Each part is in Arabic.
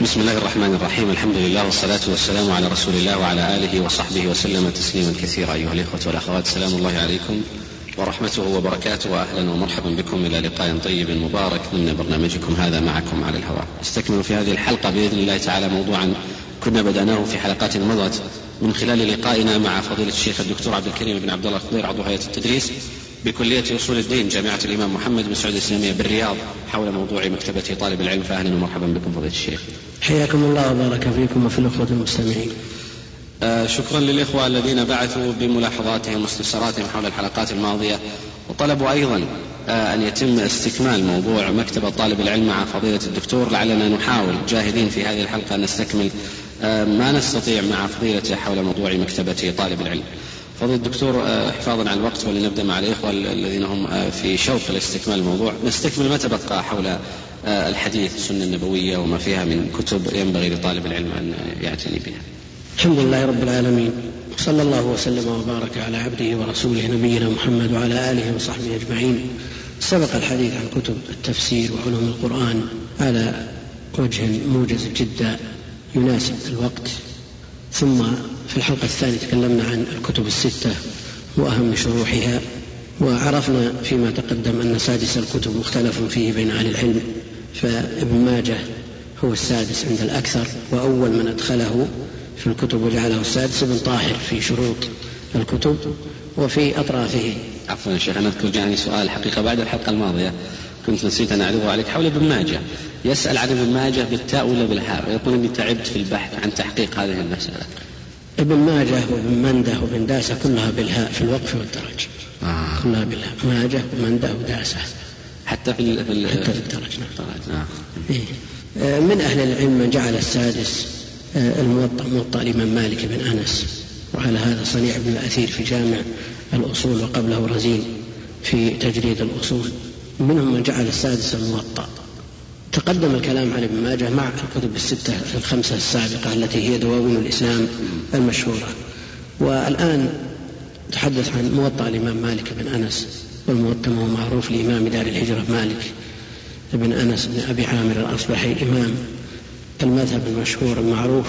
بسم الله الرحمن الرحيم. الحمد لله والصلاة والسلام على رسول الله وعلى آله وصحبه وسلم تسليما كثيرا. أيها الإخوة والأخوات سلام الله عليكم ورحمته وبركاته. وأهلا ومرحبا بكم إلى لقاء طيب مبارك ضمن برنامجكم هذا معكم على الهواء. نستكمل في هذه الحلقة بإذن الله تعالى موضوعا كنا بدأناه في حلقات مضت من خلال لقائنا مع فضيلة الشيخ الدكتور عبد الكريم بن عبد الله الخضير عضو هيئة التدريس. بكلية أصول الدين جامعة الإمام محمد بن سعود الإسلامية بالرياض حول موضوع مكتبة طالب العلم فأهلا ومرحبا بكم فضيلة الشيخ. حياكم الله وبارك فيكم وفي الأخوة المستمعين. آه شكرا للإخوة الذين بعثوا بملاحظاتهم واستفساراتهم حول الحلقات الماضية وطلبوا أيضا آه أن يتم استكمال موضوع مكتبة طالب العلم مع فضيلة الدكتور لعلنا نحاول جاهدين في هذه الحلقة أن نستكمل آه ما نستطيع مع فضيلته حول موضوع مكتبة طالب العلم. فضيلة الدكتور آه، حفاظا على الوقت ولنبدأ مع الإخوة الذين هم آه، في شوق لاستكمال الموضوع نستكمل ما تبقى حول آه، الحديث السنة النبوية وما فيها من كتب ينبغي لطالب العلم أن يعتني بها. الحمد لله رب العالمين صلى الله وسلم وبارك على عبده ورسوله نبينا محمد وعلى آله وصحبه أجمعين. سبق الحديث عن كتب التفسير وعلوم القرآن على وجه موجز جدا يناسب الوقت ثم في الحلقة الثانية تكلمنا عن الكتب الستة وأهم شروحها وعرفنا فيما تقدم أن سادس الكتب مختلف فيه بين أهل العلم فابن ماجه هو السادس عند الأكثر وأول من أدخله في الكتب وجعله السادس ابن طاهر في شروط الكتب وفي أطرافه. عفوا يا شيخ أنا أذكر جاءني سؤال حقيقة بعد الحلقة الماضية كنت نسيت أن أعرضه عليك حول ابن ماجه يسأل عن ابن ماجه بالتاء ولا بالهاء؟ ويقول إني تعبت في البحث عن تحقيق هذه المسألة. ابن ماجه وابن منده وابن داسة كلها بالهاء في الوقف والدرج آه. كلها بالهاء ماجه ومنده وداسة حتى في في حتى في الدرج نعم آه. إيه. آه. من أهل العلم من جعل السادس آه، الموطأ موطأ الإمام مالك بن أنس وعلى هذا صنيع بن الأثير في جامع الأصول وقبله رزين في تجريد الأصول منهم من جعل السادس الموطأ تقدم الكلام عن ابن ماجه مع الكتب الستة الخمسة السابقة التي هي دواوين الإسلام المشهورة. والآن تحدث عن موطأ الإمام مالك بن أنس والموطأ هو معروف لإمام دار الهجرة مالك بن أنس بن أبي عامر الأصبحي إمام المذهب المشهور المعروف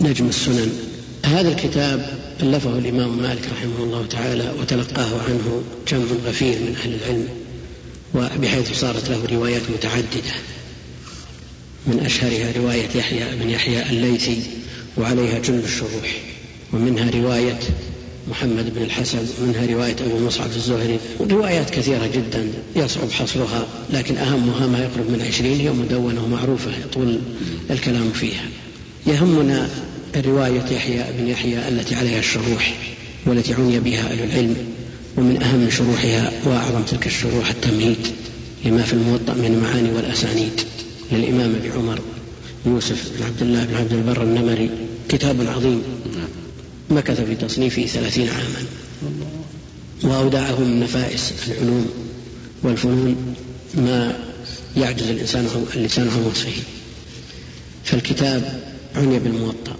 نجم السنن. هذا الكتاب ألفه الإمام مالك رحمه الله تعالى وتلقاه عنه جمع غفير من أهل العلم وبحيث صارت له روايات متعددة. من أشهرها رواية يحيى بن يحيى الليثي وعليها جل الشروح ومنها رواية محمد بن الحسن ومنها رواية أبو مصعب الزهري روايات كثيرة جدا يصعب حصرها لكن أهمها ما يقرب من عشرين هي مدونة ومعروفة يطول الكلام فيها. يهمنا رواية يحيى بن يحيى التي عليها الشروح والتي عني بها أهل العلم ومن أهم شروحها وأعظم تلك الشروح التمهيد لما في الموطأ من المعاني والأسانيد. للإمام أبي عمر يوسف بن عبد الله بن عبد البر النمري كتاب عظيم. مكث في تصنيفه ثلاثين عاما. وأودعه من نفائس العلوم والفنون ما يعجز الإنسان اللسان عن وصفه. فالكتاب عني بالموطأ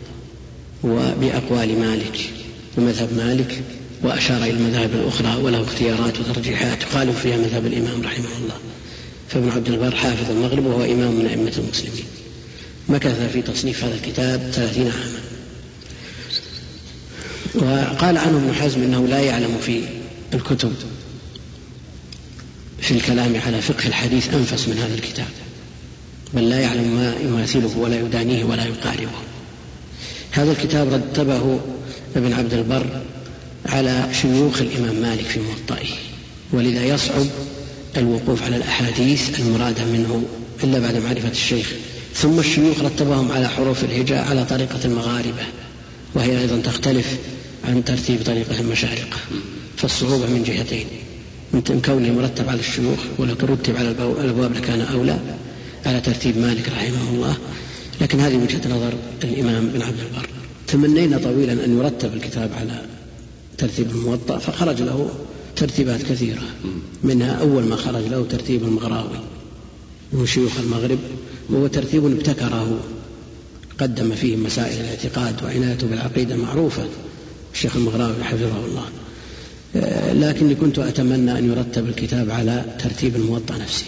وبأقوال مالك ومذهب مالك وأشار إلى المذاهب الأخرى وله اختيارات وترجيحات. يخالف فيها مذهب الإمام رحمه الله. فابن عبد البر حافظ المغرب وهو إمام من أئمة المسلمين. مكث في تصنيف هذا الكتاب ثلاثين عاما. وقال عنه ابن حزم إنه لا يعلم في الكتب في الكلام على فقه الحديث أنفس من هذا الكتاب بل لا يعلم ما يماثله ولا يدانيه ولا يقاربه. هذا الكتاب رتبه ابن عبد البر على شيوخ الإمام مالك في موطئه ولذا يصعب الوقوف على الأحاديث المرادة منه إلا بعد معرفة الشيخ. ثم الشيوخ رتبهم على حروف الهجاء على طريقة المغاربة وهي أيضا تختلف عن ترتيب طريقة المشارقة فالصعوبة من جهتين من كونه مرتب على الشيوخ ولو ترتب على الأبواب لكان أولى على ترتيب مالك رحمه الله. لكن هذه وجهة نظر الإمام بن عبد البر. تمنينا طويلا أن يرتب الكتاب على ترتيب الموطأ فخرج له ترتيبات كثيرة. منها أول ما خرج له ترتيب المغراوي. من شيوخ المغرب وهو ترتيب ابتكره. قدم فيه مسائل الاعتقاد وعنايته بالعقيدة معروفة الشيخ المغراوي حفظه الله. لكني كنت أتمنى أن يرتب الكتاب على ترتيب الموطأ نفسه.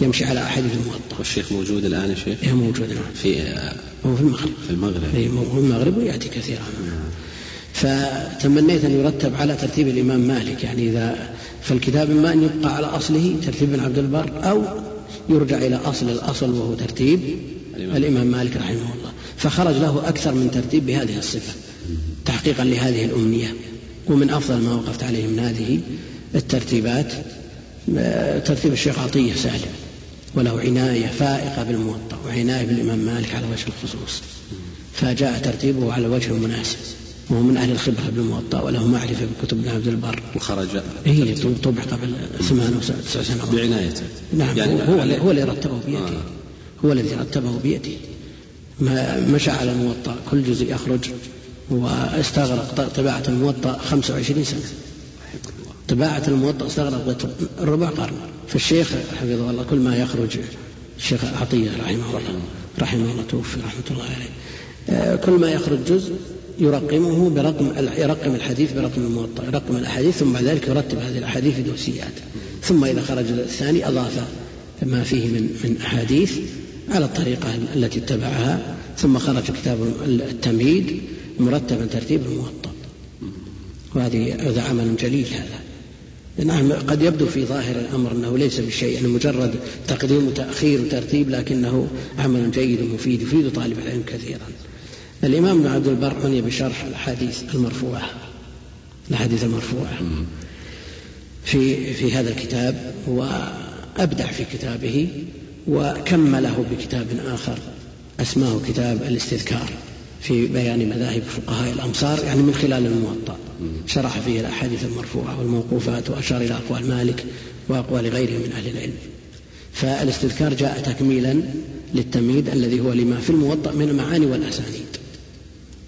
يمشي على أحاديث الموطأ. والشيخ موجود الآن يا شيخ؟ إيه موجود الآن. في هو في المغرب. في المغرب. إيه في المغرب ويأتي كثيرا. فتمنيت أن يرتب على ترتيب الإمام مالك يعني إذا فالكتاب إما أن يبقى على أصله ترتيب ابن عبد البر أو يرجع إلى أصل الأصل وهو ترتيب الإمام, الإمام مالك رحمه الله. فخرج له أكثر من ترتيب بهذه الصفة تحقيقا لهذه الأمنية. ومن أفضل ما وقفت عليه من هذه الترتيبات ترتيب الشيخ عطية سالم وله عناية فائقة بالموطأ وعناية بالإمام مالك على وجه الخصوص. فجاء ترتيبه على الوجه المناسب وهو من أهل الخبرة بالموطأ وله معرفة بكتب ابن عبد البر. وخرج. هي طبع قبل ثمان أو تسع سنوات. بعنايته. نعم يعني هو, هو اللي رتبه بيده. آه. هو الذي رتبه بيده. ما مشى على الموطأ. كل جزء يخرج. واستغرق طباعة الموطأ 25 سنة. طباعة الموطأ استغرقت ربع قرن. فالشيخ حفظه الله كل ما يخرج. الشيخ عطية رحمه الله. رحمه الله توفي رحمة الله عليه. آه، كل ما يخرج جزء يرقمه برقم يرقم الحديث برقم الموطأ يرقم الأحاديث ثم بعد ذلك يرتب هذه الأحاديث في دوسيات ثم إذا خرج الثاني أضاف ما فيه من من أحاديث على الطريقة التي اتبعها. ثم خرج كتاب التمهيد مرتبا ترتيب الموطأ. وهذه هذا عمل جليل هذا. نعم قد يبدو في ظاهر الأمر أنه ليس بشيء أنه مجرد تقديم وتأخير وترتيب لكنه عمل جيد ومفيد يفيد طالب العلم كثيرا. الإمام ابن عبد البر عني بشرح الأحاديث المرفوعة. الأحاديث المرفوعة. في في هذا الكتاب وأبدع في كتابه وكمله بكتاب آخر أسماه كتاب الاستذكار في بيان مذاهب فقهاء الأمصار يعني من خلال الموطأ. شرح فيه الأحاديث المرفوعة والموقوفات وأشار إلى أقوال مالك وأقوال غيره من أهل العلم. فالاستذكار جاء تكميلا للتمهيد الذي هو لما في الموطأ من المعاني والأسانيد.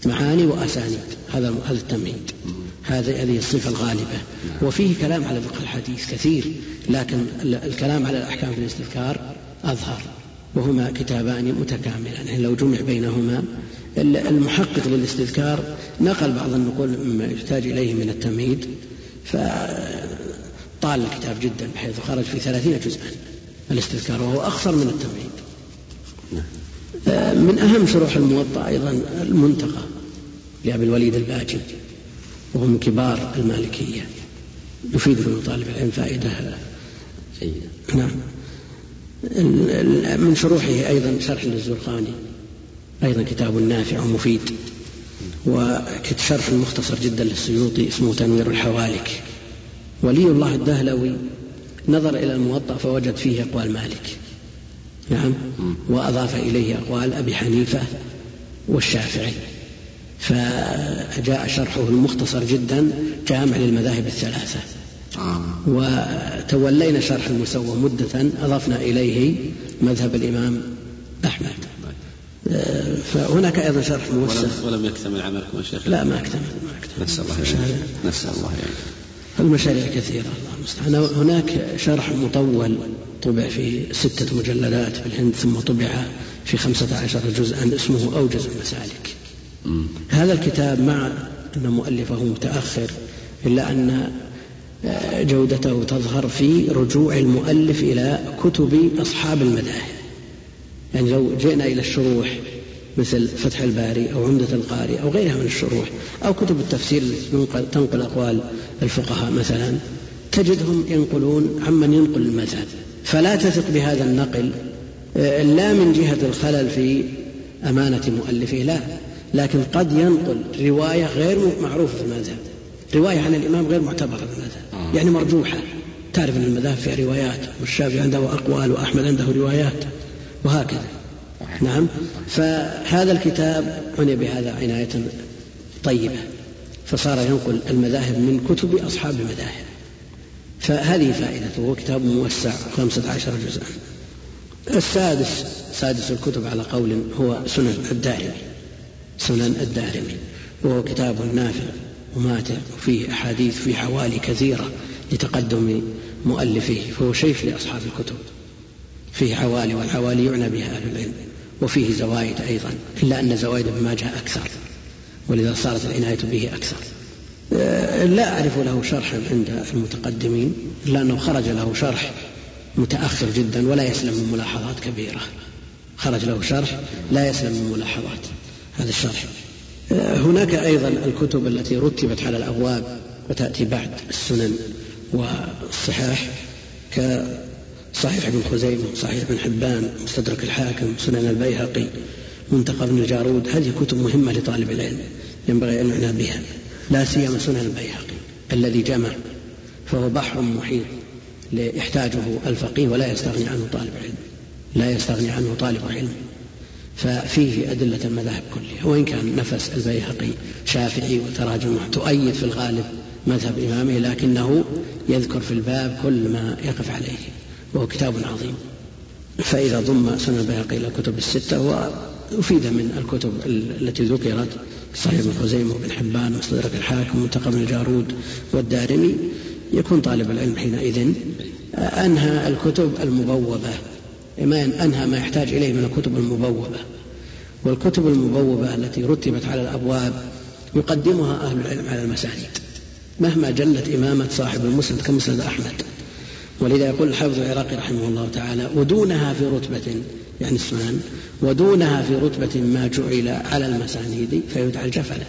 معاني وأسانيد. هذا هذا التمهيد. هذه هذه الصفة الغالبة. وفيه كلام على فقه الحديث كثير لكن الكلام على الأحكام في الاستذكار أظهر وهما كتابان متكاملان. يعني لو جمع بينهما المحقق للاستذكار نقل بعض النقول مما يحتاج إليه من التمهيد فطال الكتاب جدا بحيث خرج في ثلاثين جزءا الاستذكار وهو أخصر من التمهيد. من أهم شروح الموطأ أيضا المنتقى. لأبي الوليد الباجي وهو من كبار المالكية. يفيد في طالب العلم فائدة. نعم. من شروحه أيضا شرح للزرقاني. أيضا كتاب نافع ومفيد. وشرح مختصر جدا للسيوطي اسمه تنوير الحوالك. ولي الله الدهلوي نظر إلى الموطأ فوجد فيه أقوال مالك. نعم. وأضاف إليه أقوال أبي حنيفة والشافعي. فجاء شرحه المختصر جدا جامع للمذاهب الثلاثة. آه. وتولينا شرح المسوى مدة أضفنا إليه مذهب الإمام أحمد. آه، فهناك أيضا شرح موسع ولم, ولم يكتمل عملكم يا شيخ؟ لا ما اكتمل ما اكتمل. نسأل الله يعني. نسأل الله يعني. المشاريع كثيرة الله المستعان. هناك شرح مطول طبع في ستة مجلدات في الهند ثم طبع في خمسة عشر جزءا اسمه أوجز المسالك. هذا الكتاب مع أن مؤلفه متأخر إلا أن آه، جودته تظهر في رجوع المؤلف إلى كتب أصحاب المذاهب. يعني لو جئنا إلى الشروح مثل فتح الباري أو عمدة القاري أو غيرها من الشروح أو كتب التفسير التي تنقل أقوال الفقهاء مثلا تجدهم ينقلون عمن ينقل المذهب. فلا تثق بهذا النقل آه، لا من جهة الخلل في أمانة مؤلفه لا. لكن قد ينقل رواية غير معروفة في المذهب. رواية عن الإمام غير معتبرة في المذهب. آه. يعني مرجوحة. تعرف أن المذاهب فيها روايات والشافعي عنده أقوال وأحمد عنده روايات وهكذا. نعم. فهذا الكتاب عني بهذا عناية طيبة. فصار ينقل المذاهب من كتب أصحاب المذاهب. فهذه فائدته. هو كتاب موسع خمسة عشر جزءا. السادس سادس الكتب على قول هو سنن الدارمي. سنن الدارمي وهو كتاب نافع وماتع وفيه أحاديث في حوالي كثيرة لتقدم مؤلفه فهو شيخ لأصحاب الكتب. فيه حوالي والحوالي يعنى بها أهل العلم وفيه زوائد أيضا إلا أن زوائد ابن ماجه أكثر ولذا صارت العناية به أكثر. آه، لا أعرف له شرحا عند المتقدمين إلا أنه خرج له شرح متأخر جدا ولا يسلم من ملاحظات كبيرة. خرج له شرح لا يسلم من ملاحظات. هذا الشرح. هناك أيضا الكتب التي رتبت على الأبواب وتأتي بعد السنن والصحاح كصحيح ابن خزيمة صحيح ابن حبان مستدرك الحاكم سنن البيهقي منتقى ابن الجارود هذه كتب مهمة لطالب العلم ينبغي أن يعنى بها. لا سيما سنن البيهقي الذي جمع فهو بحر محيط يحتاجه الفقيه ولا يستغني عنه طالب علم. لا يستغني عنه طالب علم. ففيه أدلة المذاهب كلها وإن كان نفس البيهقي شافعي وتراجمه تؤيد في الغالب مذهب إمامه لكنه يذكر في الباب كل ما يقف عليه وهو كتاب عظيم. فإذا ضم سنن البيهقي إلى الكتب الستة وأفيد من الكتب التي ذكرت صحيح ابن خزيمة وابن حبان مستدرك الحاكم منتقى بن الجارود والدارمي يكون طالب العلم حينئذ أنهى الكتب المبوبة. ما أنهى ما يحتاج إليه من الكتب المبوبة. والكتب المبوبة التي رتبت على الأبواب يقدمها أهل العلم على المسانيد مهما جلت إمامة صاحب المسند كمسند أحمد. ولذا يقول الحافظ العراقي رحمه الله تعالى ودونها في رتبة يعني السنن ودونها في رتبة ما جعل على المسانيد فيدعى الجفلة.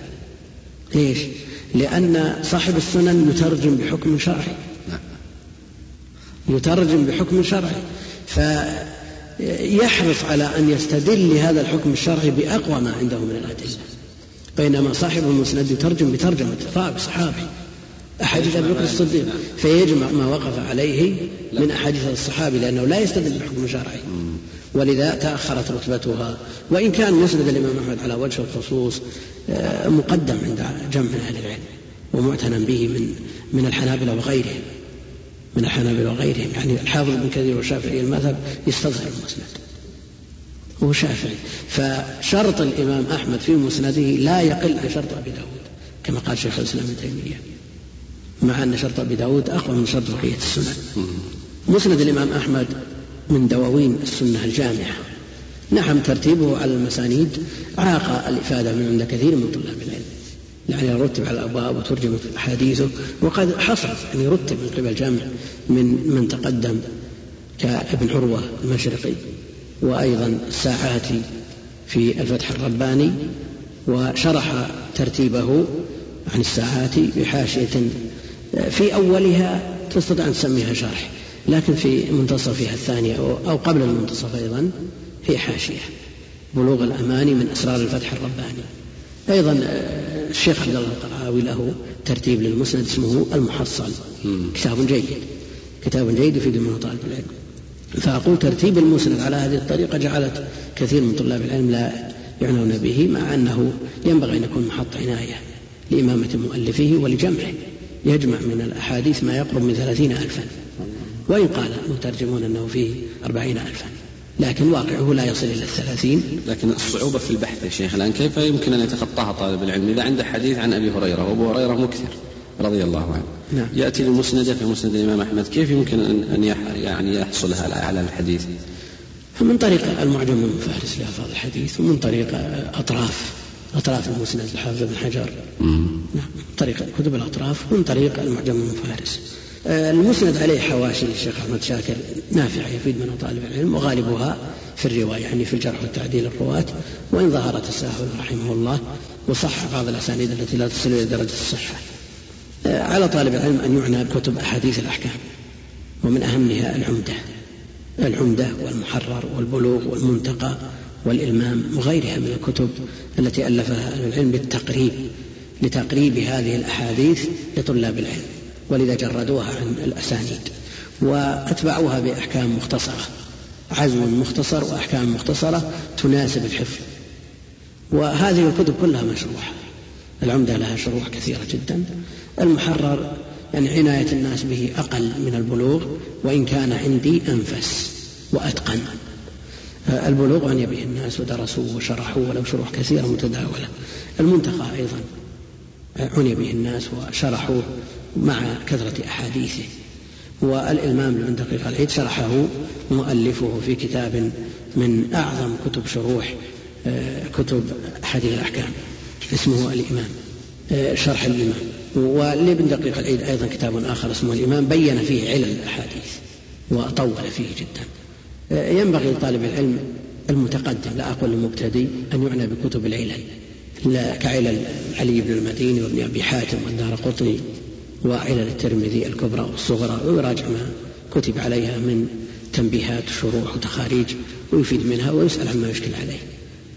ليش؟ لأن صاحب السنن يترجم بحكم شرعي. يترجم بحكم شرعي. فيحرص على أن يستدل لهذا الحكم الشرعي بأقوى ما عنده من الأدلة. بينما صاحب المسند يترجم بترجمة رابي صحابي. أحاديث أبي بكر الصديق. فيجمع ما وقف عليه من أحاديث الصحابي لأنه لا يستدل بحكم شرعي. ولذا تأخرت رتبتها. وإن كان مسند الإمام أحمد على وجه الخصوص آه، مقدم عند جمع أهل العلم ومعتنى به من من الحنابلة وغيرهم. من الحنابلة وغيرهم. يعني الحافظ ابن كثير والشافعي المذهب يستصغر المسند. هو شافعي. فشرط الإمام أحمد في مسنده لا يقل عن شرط أبي داود كما قال شيخ الإسلام ابن تيمية. مع أن شرط أبي داود أقوى من شرط بقية السنن. مسند الإمام أحمد من دواوين السنة الجامعة. نعم ترتيبه على المسانيد عاق الإفادة من عند كثير من طلاب العلم. يعني رتب على الأبواب وترجمت أحاديثه وقد حصل يعني رتب من قبل جمع من من تقدم كابن عروة المشرقي وأيضا الساعاتي في الفتح الرباني وشرح ترتيبه عن الساعاتي بحاشية في أولها تستطيع أن تسميها شرح لكن في منتصفها الثانية أو قبل المنتصف أيضا في حاشية بلوغ الأماني من أسرار الفتح الرباني. أيضا الشيخ عبد الله القرعاوي له ترتيب للمسند اسمه المحصل. كتاب جيد. كتاب جيد يفيد منه طالب العلم. فأقول ترتيب المسند على هذه الطريقة جعلت كثير من طلاب العلم لا يعنون به مع أنه ينبغي أن يكون محط عناية لإمامة مؤلفه ولجمعه. يجمع من الأحاديث ما يقرب من ثلاثين ألفا. وإن قال المترجمون أنه فيه أربعين ألفا. لكن واقعه لا يصل إلى الثلاثين. لكن الصعوبة في البحث يا شيخ الآن كيف يمكن أن يتخطاها طالب العلم؟ إذا عنده حديث عن أبي هريرة وأبو هريرة مكثر رضي الله عنه. نعم. يأتي للمسند في مسند الإمام أحمد كيف يمكن أن يعني يحصل على الحديث؟ من طريق المعجم المفهرس لألفاظ الحديث ومن طريق أطراف أطراف المسند الحافظ بن حجر. نعم. من طريق كتب الأطراف ومن طريق المعجم المفهرس آه، المسند عليه حواشي للشيخ أحمد شاكر نافعة يفيد منها طالب العلم وغالبها في الرواية يعني في الجرح والتعديل الرواة وإن ظهر تساهل رحمه الله وصح بعض الأسانيد التي لا تصل إلى درجة الصحة. آه، على طالب العلم أن يعنى بكتب أحاديث الأحكام ومن أهمها العمدة. العمدة والمحرر والبلوغ والمنتقى والإلمام وغيرها من الكتب التي ألفها أهل العلم بالتقريب لتقريب هذه الأحاديث لطلاب العلم. ولذا جردوها عن الأسانيد وأتبعوها بأحكام مختصرة. عزم مختصر وأحكام مختصرة تناسب الحفظ. وهذه الكتب كلها مشروحة. العمدة لها شروح كثيرة جدا. المحرر يعني عناية الناس به أقل من البلوغ وإن كان عندي أنفس وأتقن. البلوغ عني به الناس ودرسوه وشرحوه ولو شروح كثيرة متداولة. المنتقى أيضا عني به الناس وشرحوه. مع كثرة أحاديثه. والإلمام لابن دقيق العيد شرحه مؤلفه في كتاب من أعظم كتب شروح آه، كتب حديث الأحكام اسمه الإمام آه، شرح الإمام. ولابن دقيق العيد أيضا كتاب آخر اسمه الإمام بين فيه علل الأحاديث وطول فيه جدا. ينبغي لطالب العلم المتقدم لا أقول المبتدئ أن يعنى بكتب العلل كعلل علي بن المديني وابن أبي حاتم والدار قطني. وعلل الترمذي الكبرى والصغرى ويراجع ما كتب عليها من تنبيهات وشروح وتخاريج ويفيد منها ويسأل عما يشكل عليه.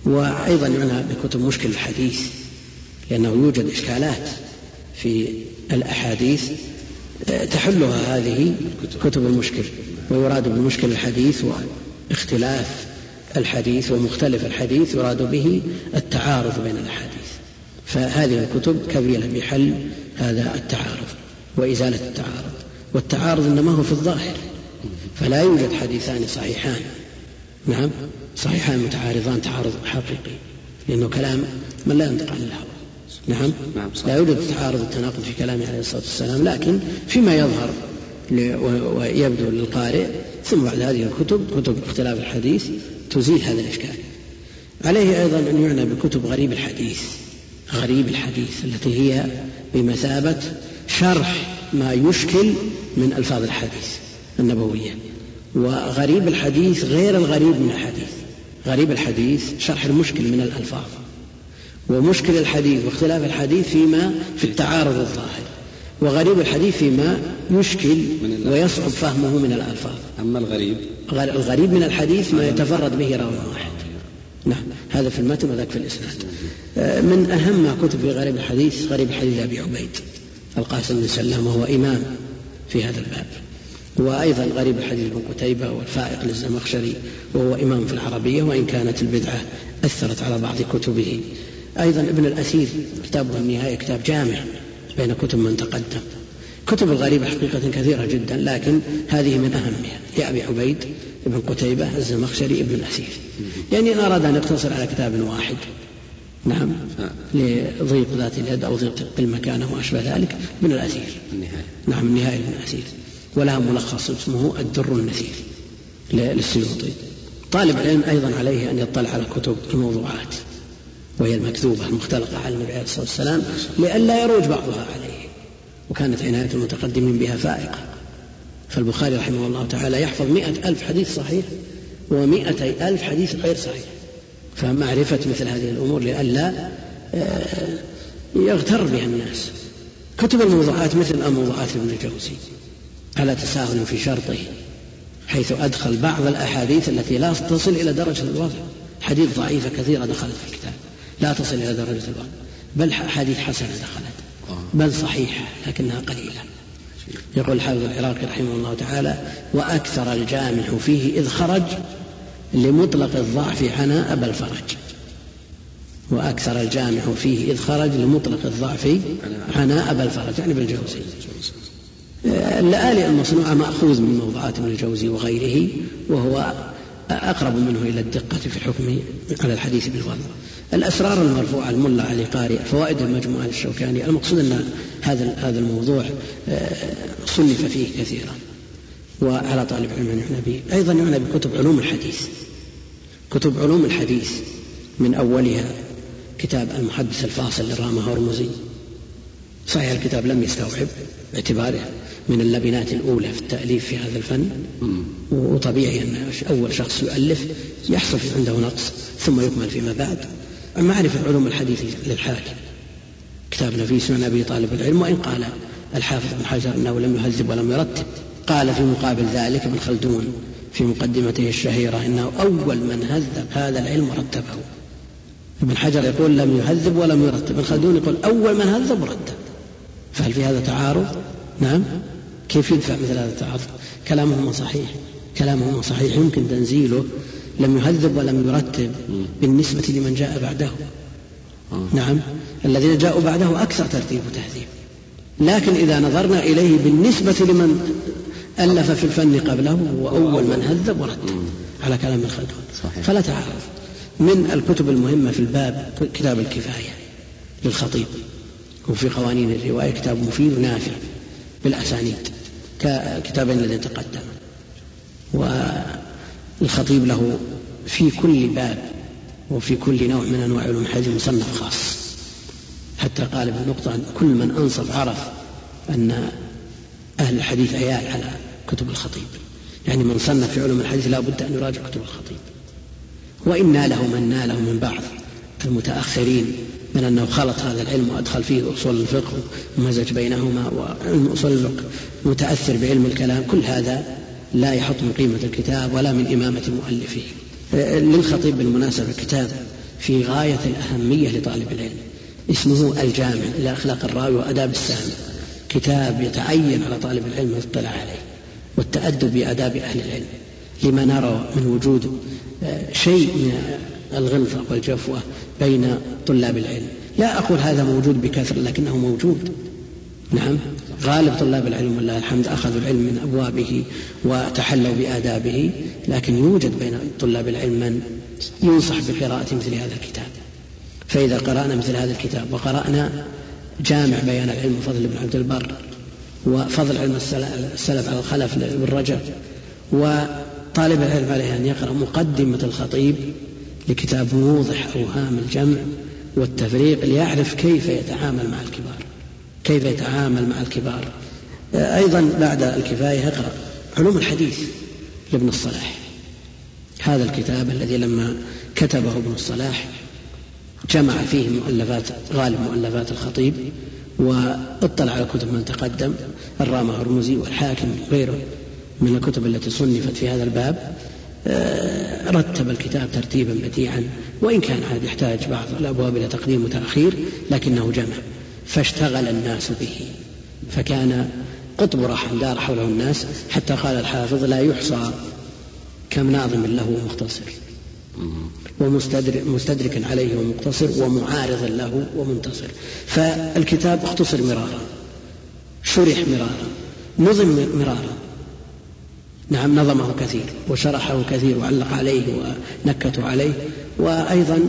وأيضا يعنى بكتب مشكل الحديث لأنه يوجد إشكالات في الأحاديث تحلها هذه كتب المشكل ويراد بالمشكل الحديث واختلاف الحديث ومختلف الحديث يراد به التعارض بين الأحاديث. فهذه الكتب كفيلة بحل هذا التعارض وإزالة التعارض. والتعارض إنما هو في الظاهر فلا يوجد حديثان صحيحان. نعم صحيحان متعارضان تعارض حقيقي لأنه كلام من لا ينطق عن الهوى. نعم, نعم لا يوجد تعارض التناقض في كلامه عليه الصلاة والسلام لكن فيما يظهر ويبدو للقارئ ثم بعد هذه الكتب كتب اختلاف الحديث تزيل هذا الإشكال. عليه أيضا أن يعنى بكتب غريب الحديث. غريب الحديث التي هي بمثابة شرح ما يشكل من ألفاظ الحديث النبوية. وغريب الحديث غير الغريب من الحديث. غريب الحديث شرح المشكل من الألفاظ. ومشكل الحديث واختلاف الحديث فيما في التعارض الظاهر. وغريب الحديث فيما يشكل ويصعب فهمه من الألفاظ. أما الغريب؟ الغريب من الحديث ما يتفرد به راوي واحد. نعم. هذا في المتن وذاك في الإسناد. آه، من أهم ما كتب في غريب الحديث غريب حديث أبي عبيد القاسم بن سلام وهو إمام في هذا الباب. وأيضا غريب الحديث بن قتيبة والفائق للزمخشري وهو إمام في العربية وإن كانت البدعة أثرت على بعض كتبه. أيضا ابن الأثير كتابه النهاية كتاب جامع بين كتب من تقدم. كتب الغريبة حقيقة كثيرة جدا لكن هذه من أهمها لأبي عبيد. ابن قتيبة الزمخشري ابن الأثير يعني إن أراد أن يقتصر على كتاب واحد نعم لضيق ذات اليد أو ضيق المكان وما أشبه ذلك ابن الأثير النهاية نعم النهاية ابن الأثير ولها ملخص اسمه الدر النثير للسيوطي طالب العلم أيضا عليه أن يطلع على كتب الموضوعات وهي المكتوبة المختلقة على النبي عليه الصلاة والسلام لئلا يروج بعضها عليه وكانت عناية المتقدمين بها فائقة. فالبخاري رحمه الله تعالى يحفظ مئة ألف حديث صحيح ومئتي ألف حديث غير صحيح. فمعرفة مثل هذه الأمور لئلا آه، يغتر بها الناس. كتب الموضوعات مثل الموضوعات ابن الجوزي على تساهل في شرطه حيث أدخل بعض الأحاديث التي لا تصل إلى درجة الوضع حديث ضعيفة كثيرة دخلت في الكتاب. لا تصل إلى درجة الوضع بل حديث حسنة دخلت. بل صحيحة لكنها قليلة. يقول الحافظ العراقي رحمه الله تعالى وأكثر الجامع فيه إذ خرج لمطلق الضعف عنا أبا الفرج. وأكثر الجامع فيه إذ خرج لمطلق الضعف عنا أبا الفرج. يعني بالجوزي. اللآلئ المصنوعة مأخوذ من موضوعات ابن الجوزي وغيره وهو أقرب منه إلى الدقة في الحكم على الحديث بالوضع الأسرار المرفوعة الملا علي قارئ فوائد المجموعة للشوكاني. المقصود أن هذا هذا الموضوع آه، صنف فيه كثيرا. وعلى طالب علم أن يعنى به. أيضا يعنى بكتب علوم الحديث. كتب علوم الحديث من أولها كتاب المحدث الفاصل للرامة هرمزي. صحيح الكتاب لم يستوعب باعتباره من اللبنات الأولى في التأليف في هذا الفن. وطبيعي أن أول شخص يؤلف يحصل عنده نقص ثم يكمل فيما بعد. معرفة علوم الحديث للحاكم كتاب نفيس من أبي طالب العلم وإن قال الحافظ بن حجر أنه لم يهذب ولم يرتب قال في مقابل ذلك ابن خلدون في مقدمته الشهيرة إنه أول من هذب هذا العلم ورتبه. ابن حجر يقول لم يهذب ولم يرتب ابن خلدون يقول أول من هذب ورتب. فهل في هذا تعارض؟ نعم. كيف يدفع مثل هذا التعارض؟ كلامهما صحيح. كلامهما صحيح. يمكن تنزيله. لم يهذب ولم يرتب بالنسبة لمن جاء بعده. نعم. الذين جاءوا بعده أكثر ترتيب وتهذيب. لكن إذا نظرنا إليه بالنسبة لمن ألف في الفن قبله هو أول من هذب ورتب على كلام الخلدون فلا تعارض. من الكتب المهمة في الباب كتاب الكفاية للخطيب. وفي قوانين الرواية كتاب مفيد ونافع بالأسانيد ككتابين الذين تقدم. والخطيب له في كل باب وفي كل نوع من أنواع علوم الحديث مصنف خاص. حتى قال ابن نقطة كل من أنصف عرف أن أهل الحديث عيال على كتب الخطيب. يعني من صنف في علوم الحديث لا بد أن يراجع كتب الخطيب. وإن ناله من ناله من بعض المتأخرين من أنه خلط هذا العلم وأدخل فيه أصول الفقه ومزج بينهما وعلم أصول الفقه متأثر بعلم الكلام كل هذا لا يحط من قيمة الكتاب ولا من إمامة مؤلفه. للخطيب بالمناسبة كتاب في غاية الأهمية لطالب العلم اسمه الجامع إلى أخلاق الراوي وأداب السامع. كتاب يتعين على طالب العلم الاطلاع عليه والتأدب بآداب أهل العلم لما نرى من وجود آه، شيء من الغلظة والجفوة بين طلاب العلم. لا أقول هذا موجود بكثرة لكنه موجود. نعم. غالب طلاب العلم ولله الحمد أخذوا العلم من أبوابه وتحلوا بآدابه لكن يوجد بين طلاب العلم من ينصح بقراءة مثل هذا الكتاب. فإذا قرأنا مثل هذا الكتاب وقرأنا جامع بيان العلم وفضل ابن عبد البر وفضل علم السلف على الخلف بن رجب وطالب العلم عليه أن يقرأ مقدمة الخطيب لكتاب موضح أوهام الجمع والتفريق ليعرف كيف يتعامل مع الكبار. كيف يتعامل مع الكبار. أيضا بعد الكفاية اقرأ علوم الحديث لابن الصلاح. هذا الكتاب الذي لما كتبه ابن الصلاح جمع فيه مؤلفات غالب مؤلفات الخطيب واطلع على كتب من تقدم الرامة هرمزي والحاكم وغيره من الكتب التي صنفت في هذا الباب. آه، رتب الكتاب ترتيبا بديعا وإن كان عاد يحتاج بعض الأبواب إلى تقديم وتأخير لكنه جمع فاشتغل الناس به. فكان قطب رحم دار حوله الناس حتى قال الحافظ لا يحصى كم ناظم له مختصر. ومستدرك عليه ومقتصر ومعارض له ومنتصر. فالكتاب اختصر مرارا شرح مرارا نظم مرارا. نعم نظمه كثير وشرحه كثير وعلق عليه ونكتوا عليه وأيضا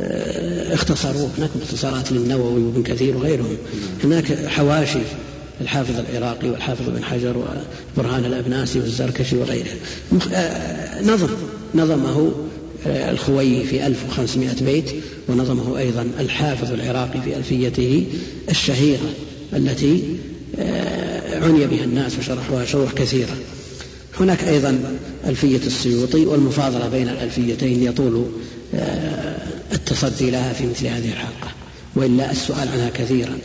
آه، اختصروه. هناك اختصارات للنووي وابن كثير وغيرهم. هناك حواشي الحافظ العراقي والحافظ ابن حجر وبرهان الأبناسي والزركشي وغيره. آه، نظم نظمه آه، الخوي في 1500 بيت ونظمه أيضا الحافظ العراقي في ألفيته الشهيرة التي عني بها الناس وشرحوها شروح كثيرة. هناك أيضا ألفية السيوطي والمفاضلة بين الألفيتين يطول آه، التصدي لها في مثل هذه الحلقة وإلا السؤال عنها كثيرا.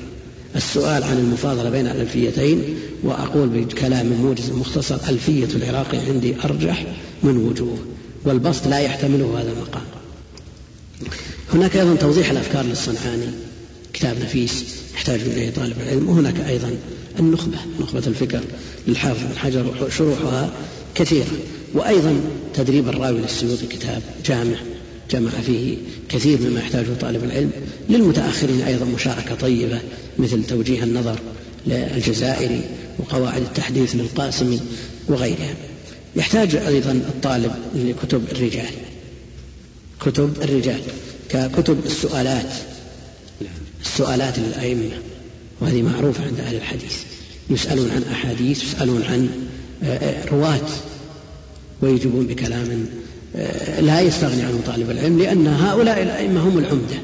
السؤال عن المفاضلة بين الألفيتين وأقول بكلام موجز مختصر ألفية العراقي عندي أرجح من وجوه والبسط لا يحتمله هذا المقام. هناك أيضا توضيح الأفكار للصنعاني كتاب نفيس يحتاج إليه طالب العلم وهناك أيضا النخبة نخبة الفكر للحافظ بن حجر وشروحها كثيرة. وأيضا تدريب الراوي للسيوطي كتاب جامع جمع فيه كثير مما يحتاجه طالب العلم. للمتأخرين أيضا مشاركة طيبة مثل توجيه النظر للجزائري وقواعد التحديث للقاسمي وغيرها. يحتاج أيضا الطالب لكتب الرجال. كتب الرجال ككتب السؤالات السؤالات للأئمة. وهذه معروفة عند أهل الحديث. يسألون عن أحاديث يسألون عن آه، آه، رواة ويجيبون بكلام آه، لا يستغني عنه طالب العلم لأن هؤلاء الأئمة هم العمدة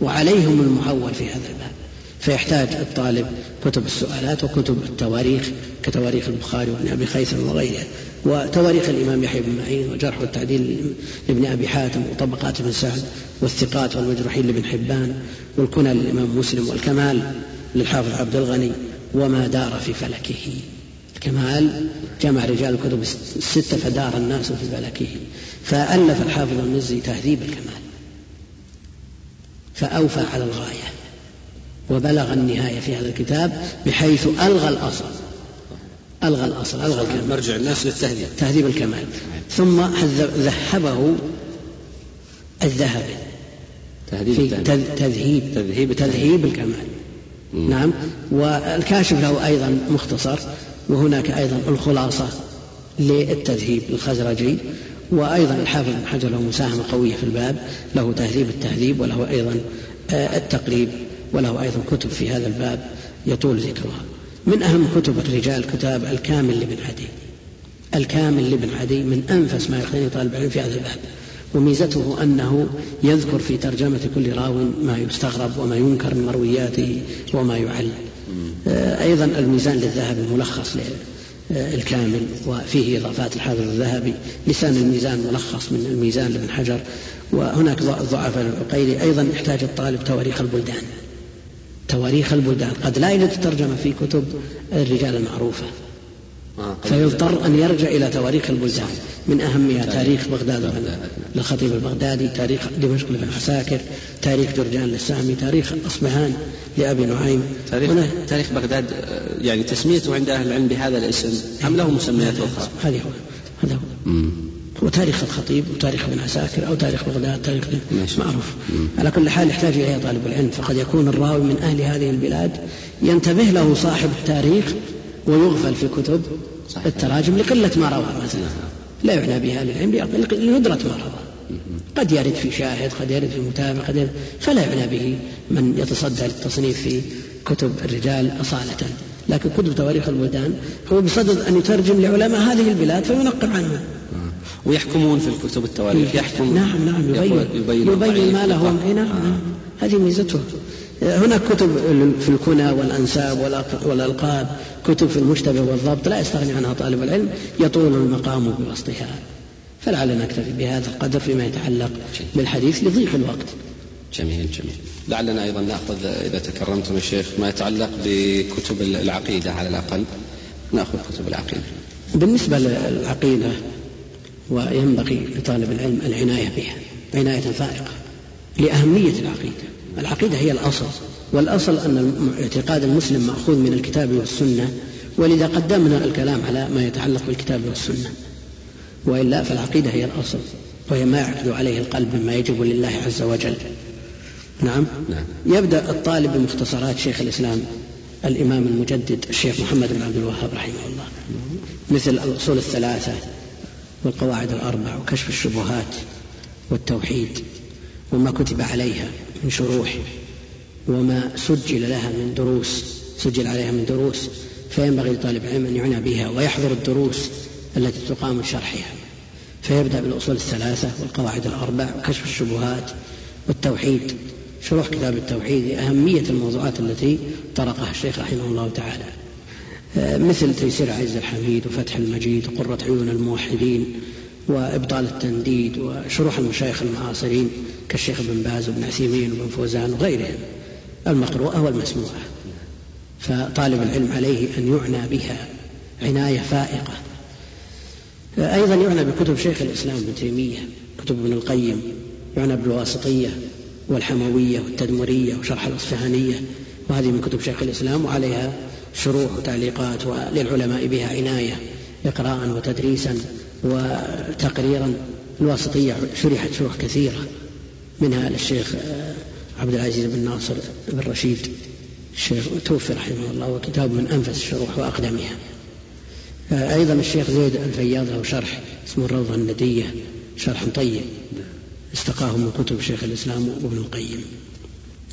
وعليهم المعول في هذا الباب. فيحتاج الطالب كتب السؤالات وكتب التواريخ كتواريخ البخاري وابن أبي خيثم وغيره وتواريخ الإمام يحيى بن معين وجرح والتعديل لابن أبي حاتم وطبقات ابن سعد والثقات والمجروحين لابن حبان والكنى للإمام مسلم والكمال. للحافظ عبد الغني وما دار في فلكه. الكمال جمع رجال الكتب الستة فدار الناس في فلكه. فألف الحافظ المزي تهذيب الكمال. فأوفى على الغاية وبلغ النهاية في هذا الكتاب بحيث ألغى الأصل. ألغى الأصل ألغى الكمال. مرجع الناس للتهذيب. تهذيب الكمال. ثم ذهبه الذهبي. تهذيب تذهيب. تذهيب تذهيب الكمال. نعم. والكاشف له أيضا مختصر وهناك أيضا الخلاصة للتذهيب الخزرجي وأيضا الحافظ بن حجر له مساهمة قوية في الباب له تهذيب التهذيب وله أيضا آه، التقريب وله أيضا كتب في هذا الباب يطول ذكرها. من أهم كتب الرجال كتاب الكامل لابن عدي. الكامل لابن عدي من أنفس ما يقتني طالب العلم في هذا الباب. وميزته أنه يذكر في ترجمة كل راو ما يستغرب وما ينكر من مروياته وما يعل. آه، أيضا الميزان للذهب الملخص الكامل وفيه إضافات الحافظ الذهبي. لسان الميزان ملخص من الميزان لابن حجر وهناك ضعفاء للعقيلي أيضا يحتاج الطالب تواريخ البلدان. تواريخ البلدان. قد لا يوجد ترجمة في كتب الرجال المعروفة. فيضطر أن يرجع إلى تواريخ البلدان. من أهمها تاريخ بغداد للخطيب البغدادي تاريخ دمشق لابن عساكر تاريخ جرجان للسامي تاريخ أصبهان لأبي نعيم. تاريخ, تاريخ بغداد آه، يعني تسميته عند أهل العلم بهذا الاسم. أم له مسميات أخرى؟ هذا هو. هذا هو. هو تاريخ الخطيب وتاريخ ابن عساكر أو تاريخ بغداد تاريخ معروف. على كل حال يحتاج إليه طالب العلم. فقد يكون الراوي من أهل هذه البلاد. ينتبه له صاحب التاريخ ويغفل في كتب صحيح. التراجم لقلة ما روى مثلا لا يعنى بها للعلم لندرة ما روى قد يرد في شاهد قد يرد في متابع قد يرد. فلا يعنى به من يتصدى للتصنيف في كتب الرجال أصالة. لكن كتب تواريخ البلدان هو بصدد أن يترجم لعلماء هذه البلاد فينقب عنهم ويحكمون في الكتب التواريخ يحكم نعم نعم يبين. يبين, يبين ما له نعم آه. هذه ميزته. هناك كتب في الكنى والأنساب والألقاب كتب في المشتبه والضبط لا يستغني عنها طالب العلم يطول المقام بوسطها فلعلنا نكتفي بهذا القدر فيما يتعلق بالحديث لضيق الوقت. جميل جميل. لعلنا أيضا نأخذ إذا تكرمتم الشيخ ما يتعلق بكتب العقيدة على الأقل. نأخذ كتب العقيدة. بالنسبة للعقيدة وينبغي لطالب العلم العناية بها عناية فائقة لأهمية العقيدة. العقيدة هي الأصل والأصل أن اعتقاد المسلم مأخوذ من الكتاب والسنة ولذا قدمنا الكلام على ما يتعلق بالكتاب والسنة. وإلا فالعقيدة هي الأصل وهي ما يعقد عليه القلب مما يجب لله عز وجل. نعم, نعم. يبدأ الطالب بمختصرات شيخ الإسلام الإمام المجدد الشيخ محمد بن عبد الوهاب رحمه الله مثل الأصول الثلاثة والقواعد الأربع وكشف الشبهات والتوحيد وما كتب عليها. من شروح وما سجل لها من دروس سجل عليها من دروس فينبغي لطالب العلم أن يعنى بها ويحضر الدروس التي تقام لشرحها فيبدأ بالأصول الثلاثة والقواعد الأربع وكشف الشبهات والتوحيد. شروح كتاب التوحيد أهمية الموضوعات التي طرقها الشيخ رحمه الله تعالى. مثل تيسير عز الحميد وفتح المجيد وقرة عيون الموحدين. وإبطال التنديد وشروح المشايخ المعاصرين كالشيخ ابن باز وابن عثيمين وابن فوزان وغيرهم المقروءة والمسموعة. فطالب العلم عليه أن يعنى بها عناية فائقة. أيضا يعنى بكتب شيخ الإسلام ابن تيمية كتب ابن القيم يعنى بالواسطية والحموية والتدمرية وشرح الأصفهانية. وهذه من كتب شيخ الإسلام وعليها شروح وتعليقات وللعلماء بها عناية إقراء وتدريسا. وتقريرا الواسطية شرحت شروح كثيرة منها للشيخ عبد العزيز بن ناصر بن رشيد الشيخ توفي رحمه الله وكتاب من أنفس الشروح وأقدمها. أيضا الشيخ زيد الفياض له شرح اسمه الروضة الندية شرح طيب استقاه من كتب شيخ الإسلام وابن القيم.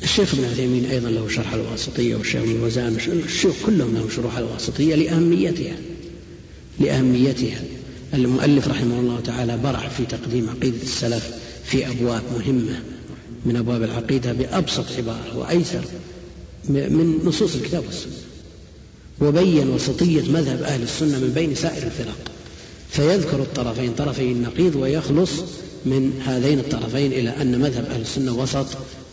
الشيخ ابن عثيمين أيضا له شرح الواسطية والشيخ ابن وزان الشيوخ كلهم لهم شروح الواسطية لأهميتها لأهميتها. المؤلف رحمه الله تعالى برع في تقديم عقيدة السلف في أبواب مهمة من أبواب العقيدة بأبسط عبارة وأيسر من نصوص الكتاب والسنة. وبين وسطية مذهب أهل السنة من بين سائر الفرق. فيذكر الطرفين طرفي النقيض ويخلص من هذين الطرفين إلى أن مذهب أهل السنة وسط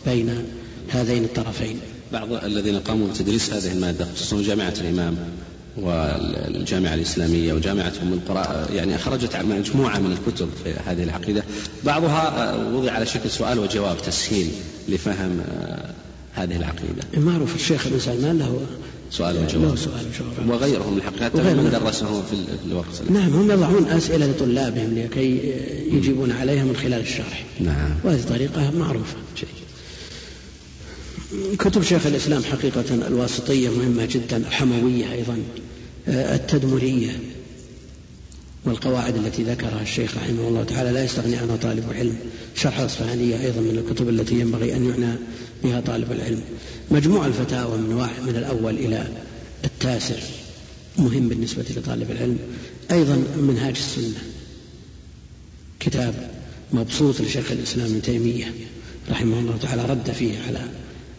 بين هذين الطرفين. بعض الذين قاموا بتدريس هذه المادة خصوصا جامعة الإمام والجامعة الإسلامية وجامعة أم القرى يعني أخرجت مجموعة من الكتب في هذه العقيدة. بعضها وضع على شكل سؤال وجواب تسهيل لفهم آه، هذه العقيدة. معروف الشيخ بن سلمان له سؤال وجواب. له سؤال وجواب. وغيرهم الحقيقة من درسه في الوقت نعم هم يضعون أسئلة لطلابهم لكي يجيبون عليها من خلال الشرح. نعم. وهذه طريقة معروفة. جيد. كتب شيخ الإسلام حقيقة الواسطية مهمة جدا الحموية أيضا آه، التدمرية والقواعد التي ذكرها الشيخ رحمه الله تعالى. لا يستغني عنها طالب العلم شرح الأصفهانية أيضا من الكتب التي ينبغي أن يعنى بها طالب العلم. مجموع الفتاوى من واحد من الأول إلى التاسع مهم بالنسبة لطالب العلم. أيضا منهاج السنة. كتاب مبسوط لشيخ الإسلام ابن تيمية رحمه الله تعالى رد فيه على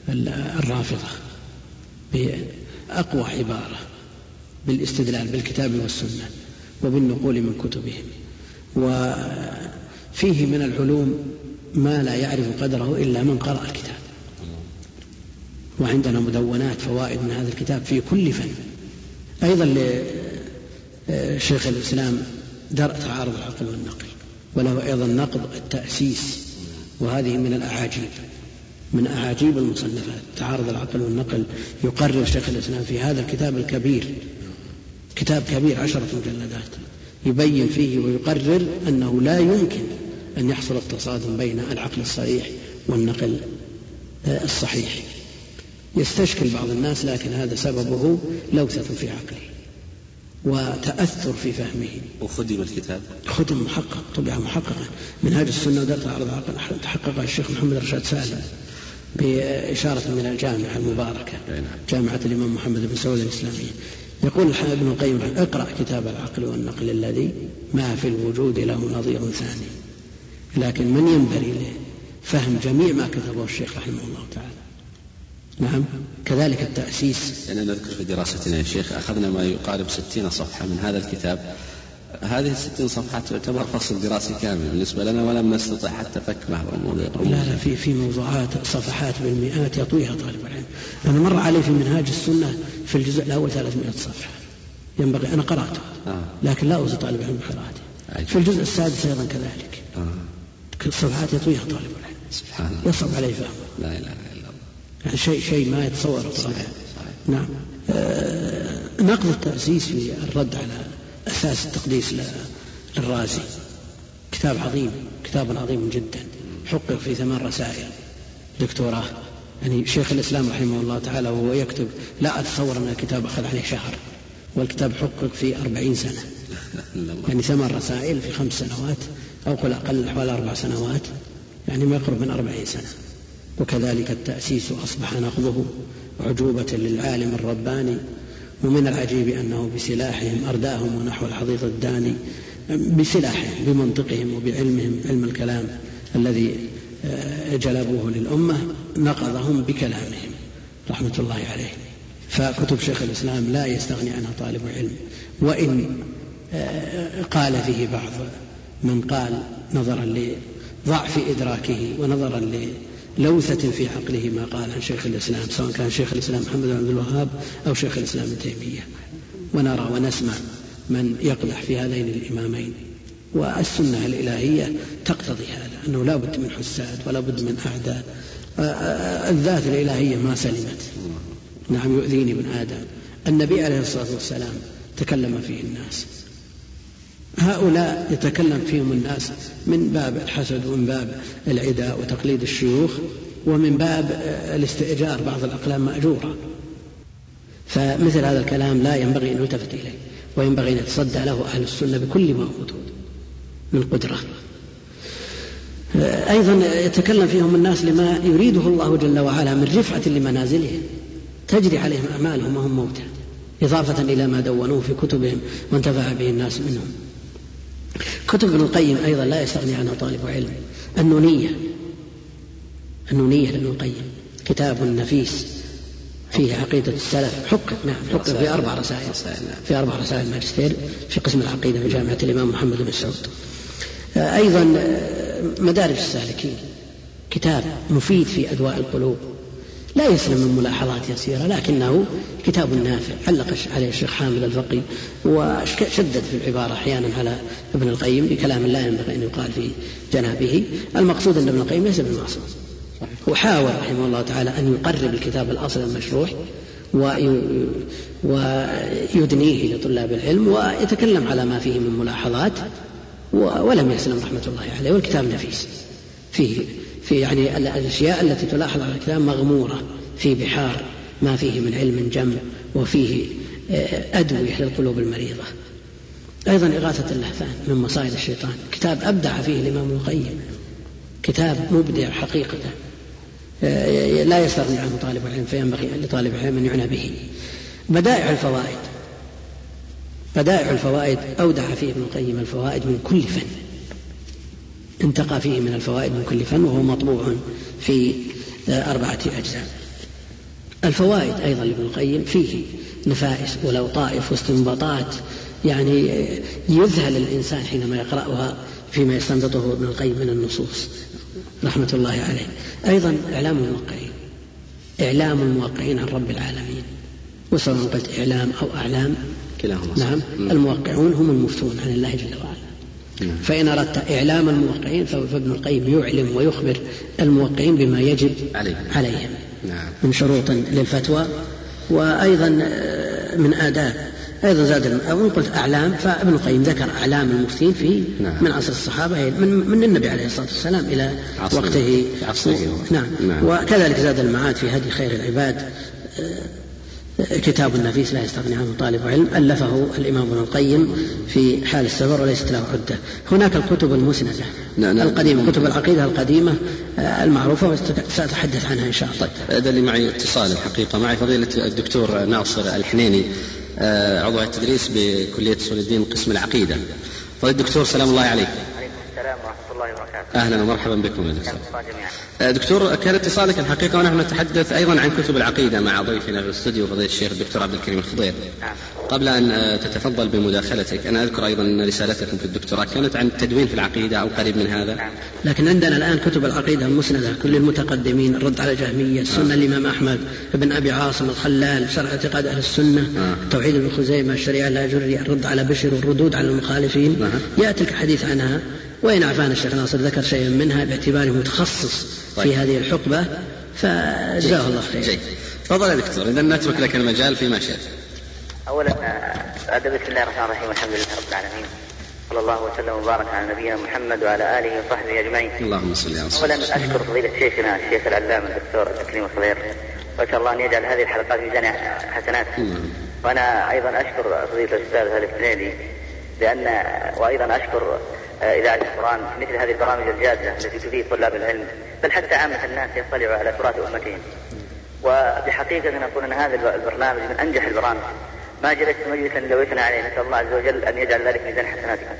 الرافضة بأقوى عبارة بالاستدلال بالكتاب والسنة وبالنقول من كتبهم. وفيه من العلوم ما لا يعرف قدره إلا من قرأ الكتاب. وعندنا مدونات فوائد من هذا الكتاب في كل فن. أيضا لشيخ الإسلام درء تعارض العقل والنقل وله أيضا نقض التأسيس وهذه من الأعاجيب. من أعاجيب المصنفات. تعارض العقل والنقل يقرر شيخ الإسلام في هذا الكتاب الكبير. كتاب كبير عشرة مجلدات. يبين فيه ويقرر أنه لا يمكن أن يحصل التصادم بين العقل الصريح والنقل الصحيح. يستشكل بعض الناس لكن هذا سببه لوثة في عقله وتأثر في فهمه. وخدم الكتاب؟ ختم محقق طبع محققا. منهاج السنة ودرس عرض العقل تحقق الشيخ محمد رشاد سالم. بإشارة من الجامعة المباركة نعم. جامعة الإمام محمد بن سعود الإسلامية. يقول ابن القيم اقرأ كتاب العقل والنقل الذي ما في الوجود له نظير ثاني لكن من ينبغي فهم جميع ما كتبه الشيخ رحمه الله تعالى. نعم كذلك التأسيس. لأننا نذكر في دراستنا يا شيخ أخذنا ما يقارب ستين صفحة من هذا الكتاب. هذه الستين صفحة تعتبر فصل دراسي كامل بالنسبة لنا ولم نستطع حتى فك بعض الموضوع لا لا في في موضوعات صفحات بالمئات يطويها طالب العلم. أنا مر علي في منهاج السنة في الجزء الأول 300 صفحة. ينبغي أنا قرأته آه. لكن لا أوصي طالب العلم بقراءته. في الجزء السادس أيضا كذلك. آه. الصفحات يطويها طالب العلم. سبحان الله. يصعب عليه فهمه لا إله إلا الله. يعني شيء شيء ما يتصور صحيح. صحيح. نعم. آه نقد التأسيس في الرد على أساس التقديس للرازي. كتاب عظيم كتاب عظيم جدا. حقق في ثمان رسائل. دكتوراه. يعني شيخ الإسلام رحمه الله تعالى وهو يكتب لا أتصور أن الكتاب أخذ عليه شهر. والكتاب حقق في أربعين سنة. يعني ثمان رسائل في خمس سنوات أو قل أقل حوالي أربع سنوات. يعني ما يقرب من أربعين سنة. وكذلك التأسيس أصبح نقضه عجوبة للعالم الرباني ومن العجيب أنه بسلاحهم أرداهم ونحو الحضيض الداني بسلاحهم بمنطقهم وبعلمهم علم الكلام الذي آه، جلبوه للأمة نقضهم بكلامهم رحمة الله عليه. فكتب شيخ الإسلام لا يستغني عنها طالب علم. وإن آه، قال فيه بعض من قال نظرا لضعف إدراكه ونظرا لوثة في عقله ما قال عن شيخ الإسلام سواء كان شيخ الإسلام محمد بن عبد الوهاب أو شيخ الإسلام ابن تيمية. ونرى ونسمع من يقدح في هذين الإمامين. والسنة الإلهية تقتضي هذا أنه لا بد من حساد ولا بد من أعداء. الذات الإلهية ما سلمت. نعم يؤذيني ابن آدم. النبي عليه الصلاة والسلام تكلم فيه الناس. هؤلاء يتكلم فيهم الناس من باب الحسد ومن باب العداء وتقليد الشيوخ ومن باب الاستئجار بعض الأقلام مأجورة. فمثل هذا الكلام لا ينبغي أن يلتفت إليه وينبغي أن يتصدى له أهل السنة بكل ما أوتوا من قدرة. أيضا يتكلم فيهم الناس لما يريده الله جل وعلا من رفعة لمنازلهم تجري عليهم أعمالهم وهم موتى إضافة إلى ما دونوه في كتبهم وانتفع به الناس منهم. كتب ابن القيم أيضا لا يستغني عنها طالب علم. النونية. النونية لابن القيم. كتاب نفيس. فيه عقيدة السلف. حقق نعم حقق في أربع رسائل. في أربع رسائل ماجستير في قسم العقيدة في جامعة الإمام محمد بن سعود. أيضا مدارج السالكين. كتاب مفيد في أدواء القلوب. لا يسلم من ملاحظات يسيرة لكنه كتاب نافع. علق عليه الشيخ حامد الفقي وشدد في العبارة أحيانا على ابن القيم بكلام لا ينبغي أن يقال في جنابه. المقصود أن ابن القيم ليس بالمعصوم. هو حاول رحمه الله تعالى أن يقرب الكتاب الأصل المشروح ويدنيه لطلاب العلم ويتكلم على ما فيه من ملاحظات ولم يسلم رحمة الله عليه والكتاب نفيس. فيه في يعني الأشياء التي تلاحظ على الكلام مغمورة في بحار ما فيه من علم جم وفيه آه، أدوية للقلوب المريضة. أيضا إغاثة اللهفان من مصائد الشيطان. كتاب أبدع فيه الإمام القيم. كتاب مبدع حقيقة. آه، لا يستغني عنه طالب العلم فينبغي لطالب العلم أن يعنى به. بدائع الفوائد. بدائع الفوائد أودع فيه ابن القيم الفوائد من كل فن. انتقى فيه من الفوائد من كل فن وهو مطبوع في أربعة أجزاء. الفوائد أيضا لابن القيم فيه نفائس ولطائف واستنباطات يعني يذهل الإنسان حينما يقرأها فيما يستنبطه ابن القيم من النصوص رحمة الله عليه. أيضا إعلام الموقعين إعلام الموقعين عن رب العالمين. وسواء قلت إعلام أو أعلام كلاهما نعم الموقعون هم المفتون عن الله جل وعلا. فإن أردت إعلام الموقعين فابن القيم يعلم ويخبر الموقعين بما يجب عليهم, عليهم نعم. من شروط للفتوى وأيضا آه، من آداب أيضا زاد وإن قلت أعلام فابن القيم ذكر أعلام المفتين في نعم. من عصر الصحابة من, من النبي عليه الصلاة والسلام إلى عصره وقته عصره نعم. نعم وكذلك زاد المعاد في هدي خير العباد آه، كتاب نفيس لا يستغني عنه طالب علم ألفه الإمام ابن القيم في حال السفر وليست له عدة. هناك الكتب المسندة نعم نعم. القديمة كتب العقيدة القديمة آه، المعروفة وسأتحدث عنها إن شاء الله. طيب هذا اللي معي اتصال الحقيقة. معي فضيلة الدكتور ناصر الحنيني آه، عضو التدريس بكلية أصول الدين قسم العقيدة. فضيلة الدكتور سلام الله عليك السلام ورحمة الله وبركاته. أهلا ومرحبا بكم يا دكتور. آه، دكتور كان اتصالك الحقيقة ونحن نتحدث أيضا عن كتب العقيدة مع ضيفنا في الاستوديو فضيلة الشيخ الدكتور عبد الكريم الخضير. نعم. قبل أن آه، تتفضل بمداخلتك أنا أذكر أيضا أن رسالتكم في الدكتوراه كانت عن التدوين في العقيدة أو قريب من هذا. نعم. لكن عندنا الآن كتب العقيدة المسندة كل المتقدمين الرد على الجهمية سنة الإمام أحمد ابن أبي عاصم الخلال شرع اعتقاد أهل السنة آه. توحيد ابن خزيمة الشريعة لا جري الرد على بشر والردود على المخالفين آه. يأتي الحديث عنها وإن عفانا الشيخ ناصر ذكر شيئا منها باعتباره متخصص طيب. في هذه الحقبة فجزاه الله خير جيد. تفضل يا دكتور. إذا نترك لك المجال فيما شئت. أولا آه، بسم الله الرحمن الرحيم والحمد لله رب العالمين. صلى الله وسلم وبارك على نبينا محمد وعلى آله وصحبه أجمعين. اللهم صل على اولا أشكر فضيلة شيخنا الشيخ العلامة الدكتور تكريم الصغير. واسال الله أن يجعل هذه الحلقات ميزان حسنات. وأنا أيضا أشكر فضيلة الأستاذ هذا الفنيدي لأن وأيضا أشكر إذاعة القرآن مثل هذه البرامج الجادة التي تفيد طلاب العلم بل حتى عامة الناس يطلعوا على تراث أمتهم وبحقيقة نقول أن هذا البرنامج من أنجح البرامج ما جلست مجلسا لو يثنى عليه نسأل الله عز وجل أن يجعل ذلك ميزان حسناتكم